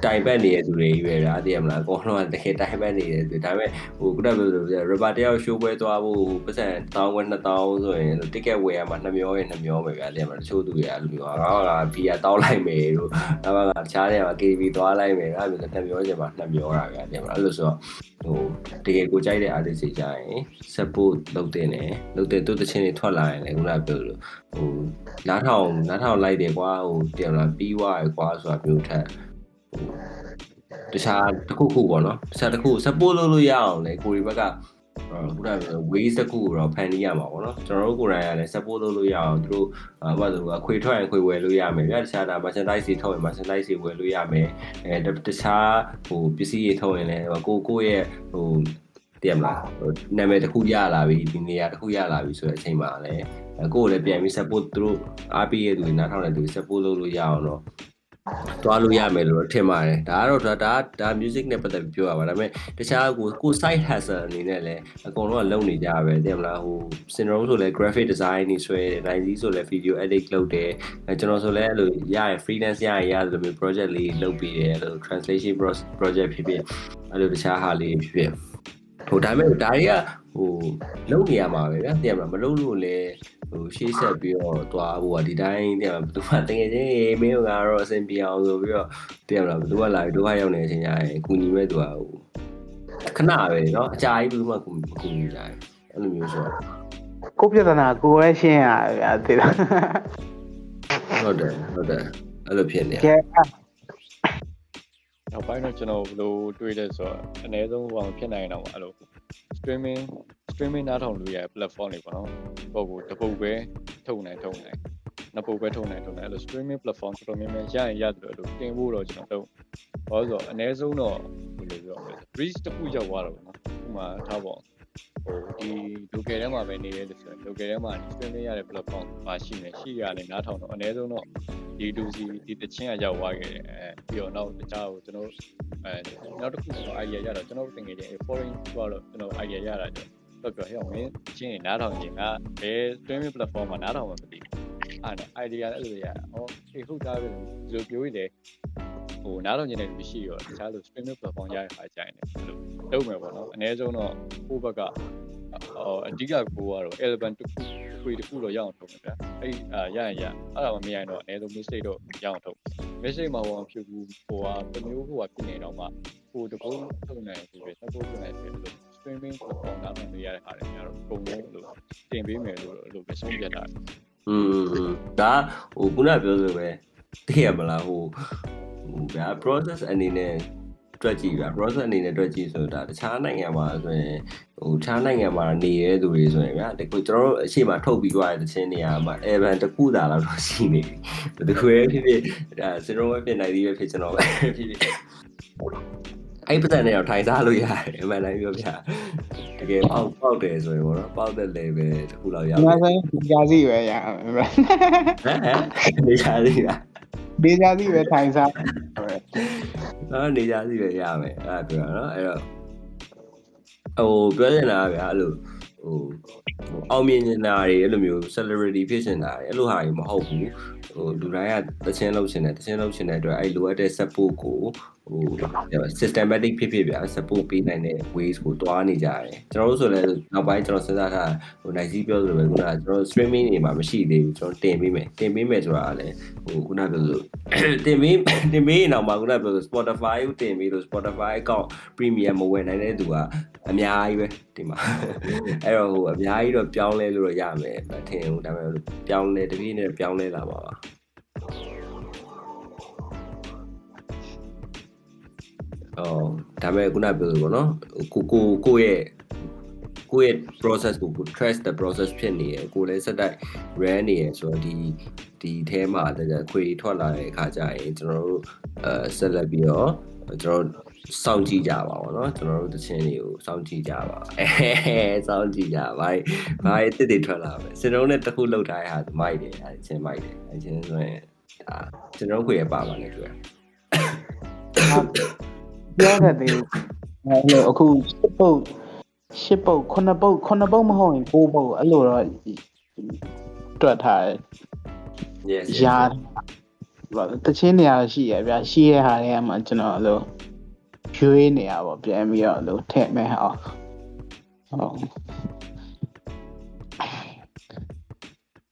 တိုင်ပတ်နေတဲ့သူတွေကြီးပဲဒါသိရမလားအကုန်လုံးကတကယ်တိုင်ပတ်နေတဲ့သူဒါပေမဲ့ဟိုခုနကပြောလို့ rapper တယောက် show ပွဲသွားဖို့ပတ်စံ1000ခွဲ2000ဆိုရင် ticket ဝယ်ရမှာ2မျောရင်2မျောပဲဗျာသိရမလားတချို့သူတွေအဲ့လိုမျိုးဟာငါကဘီယာတောင်းလိုက်မယ်တို့ဒါမှကတခြားတွေက KB သွားလိုက်မယ်အဲ့လို2မျောချင်မှာ2မျောတာဗျာသိရမလားအဲ့လိုဆိုတော့ဟိုတကယ်ကိုကြိုက်တဲ့ artist တွေကြရင် support လုပ်တင်တယ်လုပ်တဲ့သူတချင်းတွေထွက်လာရင်လည်းခုနကပြောလို့ဟိုနားထောင်နားထောင်လိုက်တယ်ကွာဟိုသိရမလားပြီးွားရယ်ကွာဆိုတာမျိုးထက် တခြားတစ်ခုခုပေါ့နော်တခြားတစ်ခု support လုပ်လို့ရအောင်လေကိုရီဘက်ကခုနက ways တစ်ခုတော့ဖန်တီးရမှာပေါ့နော်ကျွန်တော်တို့ကိုယ်တိုင်ကလည်း support လုပ်လို့ရအောင်သူတို့အမှဆိုအခွေထွက်ရင်ခွေဝယ်လို့ရမယ်ဗျာတခြားဒါ merchandise တွေထုတ်ရင် merchandise တွေဝယ်လို့ရမယ်အဲတခြားဟိုပစ္စည်းတွေထုတ်ရင်လည်းကိုကိုရဲ့ဟိုတည်မလားဟိုနာမည်တစ်ခုရလာပြီဒီနေရာတစ်ခုရလာပြီဆိုတဲ့အချိန်မှာလည်းကိုယ်လည်းပြန်ပြီး support သူတို့အားပေးရတဲ့သူတွေနားထောင်တဲ့သူတွေ support လုပ်လို့ရအောင်တော့ တွားလို့ရမယ်လို့ထင်ပါတယ်ဒါကတော့ဒါဒါဒါ music နဲ့ပတ်သက်ပြီးပြောရပါဒါပေမဲ့တခြားကိုကို side hustle အနေနဲ့လည်းအကုန်လုံးကလုပ်နေကြပဲသိမလားဟို syndrome ဆိုလည်း graphic design နေဆွဲတယ်90ဆိုလည်း video edit လုပ်တယ်အဲကျွန်တော်ဆိုလည်းအဲ့လိုရရင် freelance ရရင်ရတယ်လို့မျိုး project လေးလုပ်ပြီးတယ်အဲ့လို translation project ဖြစ်ဖြစ်အဲ့လိုတခြားဟာလေးဖြစ်ဖြစ်ဟိုဒါပေမဲ့ဒါတွေကဟိုလုပ်နေရမှာပဲဗျာသိရမလားမလုပ်လို့လည်း ဟိုရှေ့ဆက်ပြီးတော့သွားဖို့ကဒီတိုင်းတဲ့သူကတကယ်ချင်းမင်းကတော့အဆင်ပြေအောင်ဆိုပြီးတော့တဲ့မလားဘသူကလာပြီးဒုက္ခရောက်နေတဲ့အချိန်ကျရင်ကူညီမဲ့သူကဟို ခဏပဲเนาะအကြာကြီးဘူးမှကိုကိုကြီးကြတယ်အဲ့လိုမျိုးဆိုတော့ ကိုပြဿနာကိုယ်လည်းရှင်းရဗျာသိလား ဟုတ်တယ်ဟုတ်တယ်အဲ့လိုဖြစ်နေ ကဲ နောက်ပိုင်းတော့ကျွန်တော်ဘယ်လိုတွေးလဲဆိုတော့အနည်းဆုံးဟိုဖြစ်နိုင်တော့အဲ့လို streaming streaming နားထောင်လို့ရတဲ့ platform တွေပေါ့နော်ပုံကိုတစ်ပုတ်ပဲထုတ်နိုင်ထုတ်နိုင်နှစ်ပုတ်ပဲထုတ်နိုင်ထုတ်နိုင်အဲ့လို streaming platform တော်တော်များများရရင်ရတယ်လို့တင်ဖို့တော့ကျွန်တော်တော့ဘာလို့ဆိုတော့အနည်းဆုံးတော့ဘယ်လိုပြောမလဲ reach တစ်ခုရောက်သွားတော့ပေါ့နော်ဥပမာထားပေါ့ဟိုဒီ local ထဲမှာပဲနေရတယ်ဆိုရင် local ထဲမှာ streaming ရတဲ့ platform ပါရှိနေရှိရတယ်နားထောင်တော့အနည်းဆုံးတော့ဒီလူစီဒီတချင်းကရောက်သွားခဲ့တယ်အဲပြီးတော့နောက်တခြားကိုကျွန်တော်အဲနောက်တစ်ခုကျွန်တော် idea ရတော့ကျွန်တော်တကယ်ချင်း foreign ဆိုတော့ကျွန်တော် idea ရတာတော့ ပြောဟဲ့မင်းချင်းနားထောင်ခြင်းကဘယ် streaming platform မှာနားထောင်မှာမသိဘူးအဲ့ဒါ idea လည်းအဲ့လိုရဟောဒီဟုတ်သားပဲဒီလိုပြောရည်ဟိုနားထောင်ခြင်းလည်းမရှိရောတခြားလို streaming platform ရရခါကြိုင်တယ်အဲ့လိုလုပ်မယ်ပေါ့နော်အနည်းဆုံးတော့ကိုယ့်ဘက်ကဟောအဓိကကိုကတော့ element တစ်ခုတစ်ခုတစ်ခုတော့ရအောင်ထုတ်မယ်ဗျာအဲ့အာရရင်ရအဲ့ဒါမှမရရင်တော့အနည်းဆုံး mistake တော့ရအောင်ထုတ် mistake မှာဟောဖြစ်ဘူးဟိုဟာတစ်မျိုးဟိုဟာဖြစ်နေတော့မှဟိုတကုန်းထုတ်နိုင်ပြီပဲနှစ်ကုန်းထုတ်နိုင်ပြီလို့ streaming platform နားထောင်ရတဲ့ဟာတွေများတော့ပုံလုံးလို့တင်ပေးမယ်လို့လို့ပဲဆုံးဖြတ်တာอืมဒါဟိုခုနပြောဆိုပဲသိရမလားဟိုဟိုဗျာ process အနေနဲ့တွက်ကြည့်ဗျာ process အနေနဲ့တွက်ကြည့်ဆိုတာတခြားနိုင်ငံမှာဆိုရင်ဟိုတခြားနိုင်ငံမှာနေတဲ့သူတွေဆိုရင်ဗျာတကူကျွန်တော်တို့အရှိမထုတ်ပြီးသွားတဲ့တခြင်းနေရာမှာ event တစ်ခုသာလောက်တော့ရှိနေပြီဘယ်သူပဲဖြစ်ဖြစ်ဒါစင်ရောပဲဖြစ်နိုင်သေးပဲဖြစ်ကျွန်တော်ပဲဖြစ်ဖြစ် အဲ့ပတ်စံနဲ့တော့ထိုင်စားလို့ရတယ်အမှန်တိုင်းပြောပြတကယ်ပေါက်ပေါက်တယ်ဆိုရင်ပေါ့နော်ပေါက်တဲ့ level တစ်ခုလောက်ရဒီပြီမှာဆိုရင်ကြာစီပဲရမယ်ဗျာဟမ်ဟမ်နေကြသေးလားဒီကြာစီပဲထိုင်စားနော်နေကြစီပဲရမယ်အဲ့ဒါပြောတာနော်အဲ့တော့ဟိုပြောနေတာဗျာအဲ့လိုဟိုဟိုအောင်မြင်နေတာတွေအဲ့လိုမျိုး celebrity ဖြစ်နေတာတွေအဲ့လိုဟာတွေမဟုတ်ဘူးဟိုလူတိုင်းကတချင်းလောက်ချင်တယ်တချင်းလောက်ချင်တဲ့အတွက်အဲ့လိုအပ်တဲ့ support ကို ဟို systematic ဖြစ်ဖြစ်ဗျာ support ပေးနိုင်တဲ့ ways ကိုတွားနေကြတယ်ကျွန်တော်တို့ဆိုလည်းနောက်ပိုင်းကျွန်တော်စဉ်းစားထားဟိုနိုင်စီပြောသလိုပဲခုနကကျွန်တော် streaming တွေမှာမရှိသေးဘူးကျွန်တော်တင်ပေးမယ်တင်ပေးမယ်ဆိုတာကလည်းဟိုခုနပြောလို့တင်ပေးတင်ပေးရင်တော့မှခုနပြောလို့ Spotify ကိုတင်ပြီးလို့ Spotify account premium မဝယ်နိုင်တဲ့သူကအများကြီးပဲဒီမှာအဲ့တော့ဟိုအများကြီးတော့ပြောင်းလဲလို့တော့ရမယ်မထင်ဘူးဒါပေမဲ့ပြောင်းလဲတပြေးနဲ့ပြောင်းလဲလာပါပါ အော်ဒါပေမဲ့ခုနပြောလို့ပေါ့နော်ကိုကိုကိုရဲ့ကိုရဲ့ process ကိုကို trust the process ဖြစ်နေရယ်ကိုလည်းစက်တိုက် run နေရယ်ဆိုတော့ဒီဒီအဲမှာတကယ်ခွေထွက်လာတဲ့အခါကျရင်ကျွန်တော်တို့အဲဆက်လက်ပြီးတော့ကျွန်တော်စောင့်ကြည့်ကြပါဘောเนาะကျွန်တော်တို့တခြင်းတွေကိုစောင့်ကြည့်ကြပါအဲစောင့်ကြည့်ကြပါဘာဘာတစ်တွေထွက်လာပဲစင်တုံးနဲ့တစ်ခုလောက်ထားရဟာမိုက်တယ်အဲချင်းမိုက်တယ်အဲချင်းဆိုရင်ဒါကျွန်တော်ခွေရပါပါလေတွေ့ ပြောတဲ့တေးအဲ့လိုအခုရှစ်ပုတ်ရှစ်ပုတ်ခုနှစ်ပုတ်ခုနှစ်ပုတ်မဟုတ်ရင်ကိုးပုတ်အဲ့လိုတော့တွက်ထားတယ် yes ရာဘာတချင်းနေရာရှိရဗျာရှိရဟာတွေကမှကျွန်တော်အဲ့လိုရွေးနေရပါပြန်ပြီးတော့အဲ့လိုထည့်မယ်ဟောဟုတ်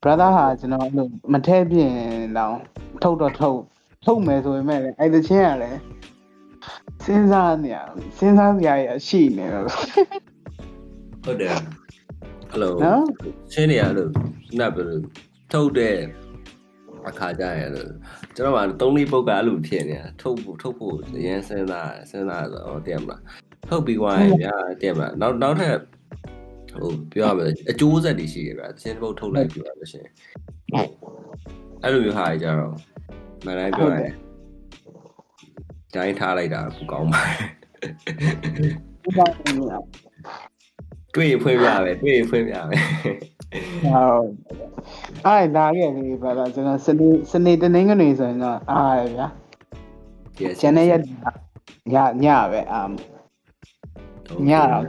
brother ဟာကျွန်တော်အဲ့လိုမထည့်ပြင်တော့ထုတ်တော့ထုတ်ထုတ်မယ်ဆိုပေမဲ့လည်းအဲ့တချင်းကလည်း စဉ်းစားနေရစဉ်းစားစရာရရှိနေတော့ဟုတ်တယ်ဟယ်လိုနော်ချင်းနေရလို့ခုနပြောလို့ထုတ်တဲ့အခါကျရင်လို့ကျွန်တော်ကသုံးလေးပုတ်ကအဲ့လိုဖြစ်နေတာထုတ်ဖို့ထုတ်ဖို့အရင်စဉ်းစားစဉ်းစားဆိုတော့တည်မလားထုတ်ပြီးသွားရင်ဗျာတည်မလားနောက်နောက်ထပ်ဟိုပြောရမယ်အကျိုးဆက်တွေရှိတယ်ဗျာချင်းပုတ်ထုတ်လိုက်ပြီးပါလို့ရှိရင်အဲ့လိုမျိုးဟာကြတော့မန်တိုင်းပြောရင် တိုင်းထားလိုက်တာပူကောင်းပါတယ်တွေ့ရဖွင့်ပြပဲတွေ့ရဖွင့်ပြပဲဟုတ်အဲ့ဒါရဲ့ဒီဘာသာကျွန်တော်စနေစနေတနင်္ဂနွေဆိုရင်တော့အားရဗျာ yes ကျွန်내ရညညပဲအာညတော့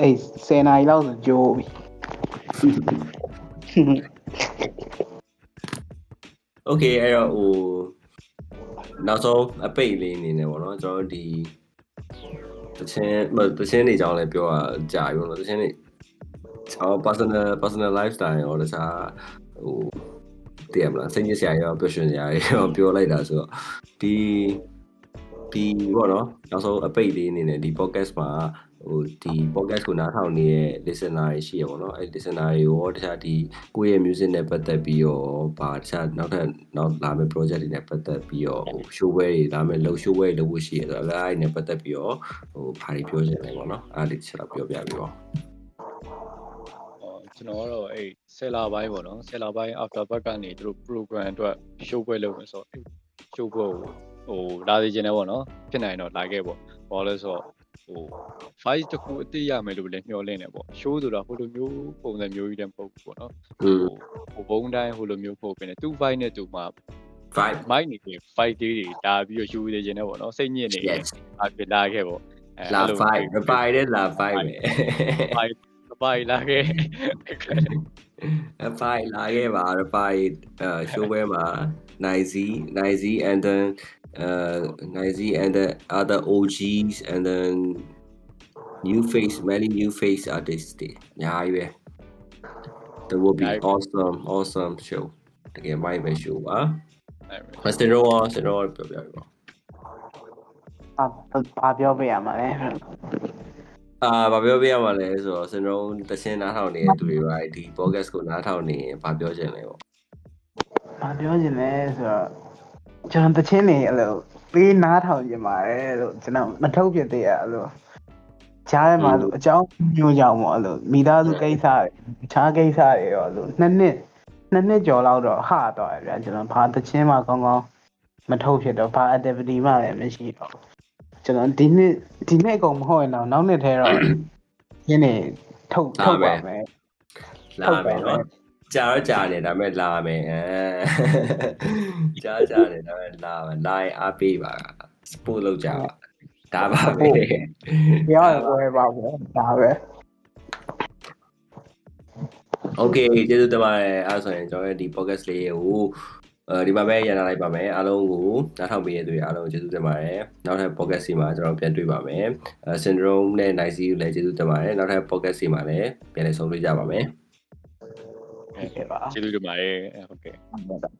အေးစနေလောက်ဆိုကြိုးပြီ okay အဲ့တော့ဟို နောက်ဆုံးအပိတ်လေးအနေနဲ့ပေါ့နော်ကျွန်တော်တို့ဒီတချင်းမတချင်းနေကြောင်းလည်းပြောတာကြာပြီပေါ့နော်တချင်းနေကျွန်တော် personal personal lifestyle ရောတခြားဟိုတည်ရမလားစိတ်ညစ်စရာရောပျော်ရွှင်စရာရောပြောလိုက်တာဆိုတော့ဒီဒီပေါ့နော်နောက်ဆုံးအပိတ်လေးအနေနဲ့ဒီ podcast မှာ ဟိုဒီ podcast ကိုနားထောင်နေတဲ့ listener တွေရှိရပေါ့နော်အဲ့ listener တွေရောတခြားဒီကိုယ့်ရဲ့ music နဲ့ပတ်သက်ပြီးတော့ဗာတခြားနောက်ထပ်နောက်လာမယ့် project တွေနဲ့ပတ်သက်ပြီးတော့ဟို show ပွဲတွေလာမယ့် low show ပွဲတွေလုပ်ဖို့ရှိရဆိုတော့အဲ့ဒါတွေနဲ့ပတ်သက်ပြီးတော့ဟိုဘာတွေပြောချင်လဲပေါ့နော်အဲ့ဒါလေးချက်တော့ပြောပြပြီးတော့အော်ကျွန်တော်ကတော့အဲ့ဆယ်လာပိုင်းပေါ့နော်ဆယ်လာပိုင်း after back ကနေသူတို့ program အတွက် show ပွဲလုပ်မယ်ဆိုတော့ show ပွဲကိုဟိုလာသေးခြင်းနဲ့ပေါ့နော်ဖြစ်နိုင်တော့လာခဲ့ပေါ့ဘာလို့လဲဆိုတော့ ဟို five တခုအတိရမယ်လို့လည်းမျှော်လင့်နေပေါ့ show ဆိုတာဟိုလိုမျိုးပုံစံမျိုးကြီးတည်းမဟုတ်ဘူးပေါ့နော်อืมဟိုဘုံတိုင်းဟိုလိုမျိုးပို့ပေးနေသူ five နဲ့သူမှ vibe mic နေပြီး five day တွေဒါပြီးတော့ယူနေခြင်းနဲ့ပေါ့နော်စိတ်ညစ်နေတယ် yes အပြလာခဲ့ပေါ့အဲလာအဲ့လို vibe မပိုင်တဲ့လာ vibe ပဲ five ပိုင်လာခဲ့အပိုင်လာခဲ့ပါအပိုင်အဲ show ပွဲမှာ Nizy Nizy and then uh Nizy and the other OGs and then new face many new face artists တွေအများကြီးပဲ There will be awesome awesome show တကယ်မိုက်ပဲ show ပါ Master Row စင်ရောပြောပြပါအာဘာပြောပြရမှာလဲအာဘာပြောပြရမှာလဲဆိုတော့စင်ရောတချင်းနားထောင်နေတဲ့သူတွေပါဒီ podcast ကိုနားထောင်နေရင်ဘာပြောချင်လဲပေါ့ဘာပြောချင်လဲဆိုတော့ ကျွန်တော်တချင်းနေအဲ့လိုပေးနားထောင်ကြပါတယ်လို့ကျွန်တော်မထုတ်ပြသေးရအဲ့လိုကြားထဲမှာလို့အကြောင်းမျိုးကြောင့်ပေါ့အဲ့လိုမိသားစုကိစ္စတွေအခြားကိစ္စတွေရောအဲ့လိုနှစ်နှစ်နှစ်နှစ်ကျော်လောက်တော့ဟတော့ရဗျာကျွန်တော်ဘာတချင်းမှကောင်းကောင်းမထုတ်ဖြစ်တော့ဘာ activity မှလည်းမရှိတော့ဘူးကျွန်တော်ဒီနှစ်ဒီနှစ်အကုန်မဟုတ်ရင်တော့နောက်နှစ်ထဲတော့ရင်းနေထုတ်ထုတ်ပါမယ်လာမယ်နော် ကြာတော့ကြာတယ်ဒါပေမဲ့လာမယ်အဲကြာကြာတယ်ဒါပေမဲ့လာမယ်လာရင်အားပေးပါစပို့လုပ်ကြပါဒါပါပဲပြောရပွဲပါပဲဒါပဲ Okay ကျေးဇူးတင်ပါတယ်အဲဆိုရင်ကျွန်တော်ရဲ့ဒီ podcast လေးကိုအဲဒီမှာပဲရန်လာလိုက်ပါမယ်အားလုံးကိုနားထောင်ပေးရတဲ့အားလုံးကျေးဇူးတင်ပါတယ်နောက်ထပ် podcast စီမှာကျွန်တော်ပြန်တွေ့ပါမယ်အဲ syndrome နဲ့ nice ကိုလည်းကျေးဇူးတင်ပါတယ်နောက်ထပ် podcast စီမှာလည်းပြန်လည်ဆုံတွေ့ကြပါမယ် ဟုတ်ကဲ့ပါကျေးဇူးတင်ပါတယ်ဟုတ်ကဲ့ဟုတ်ကဲ့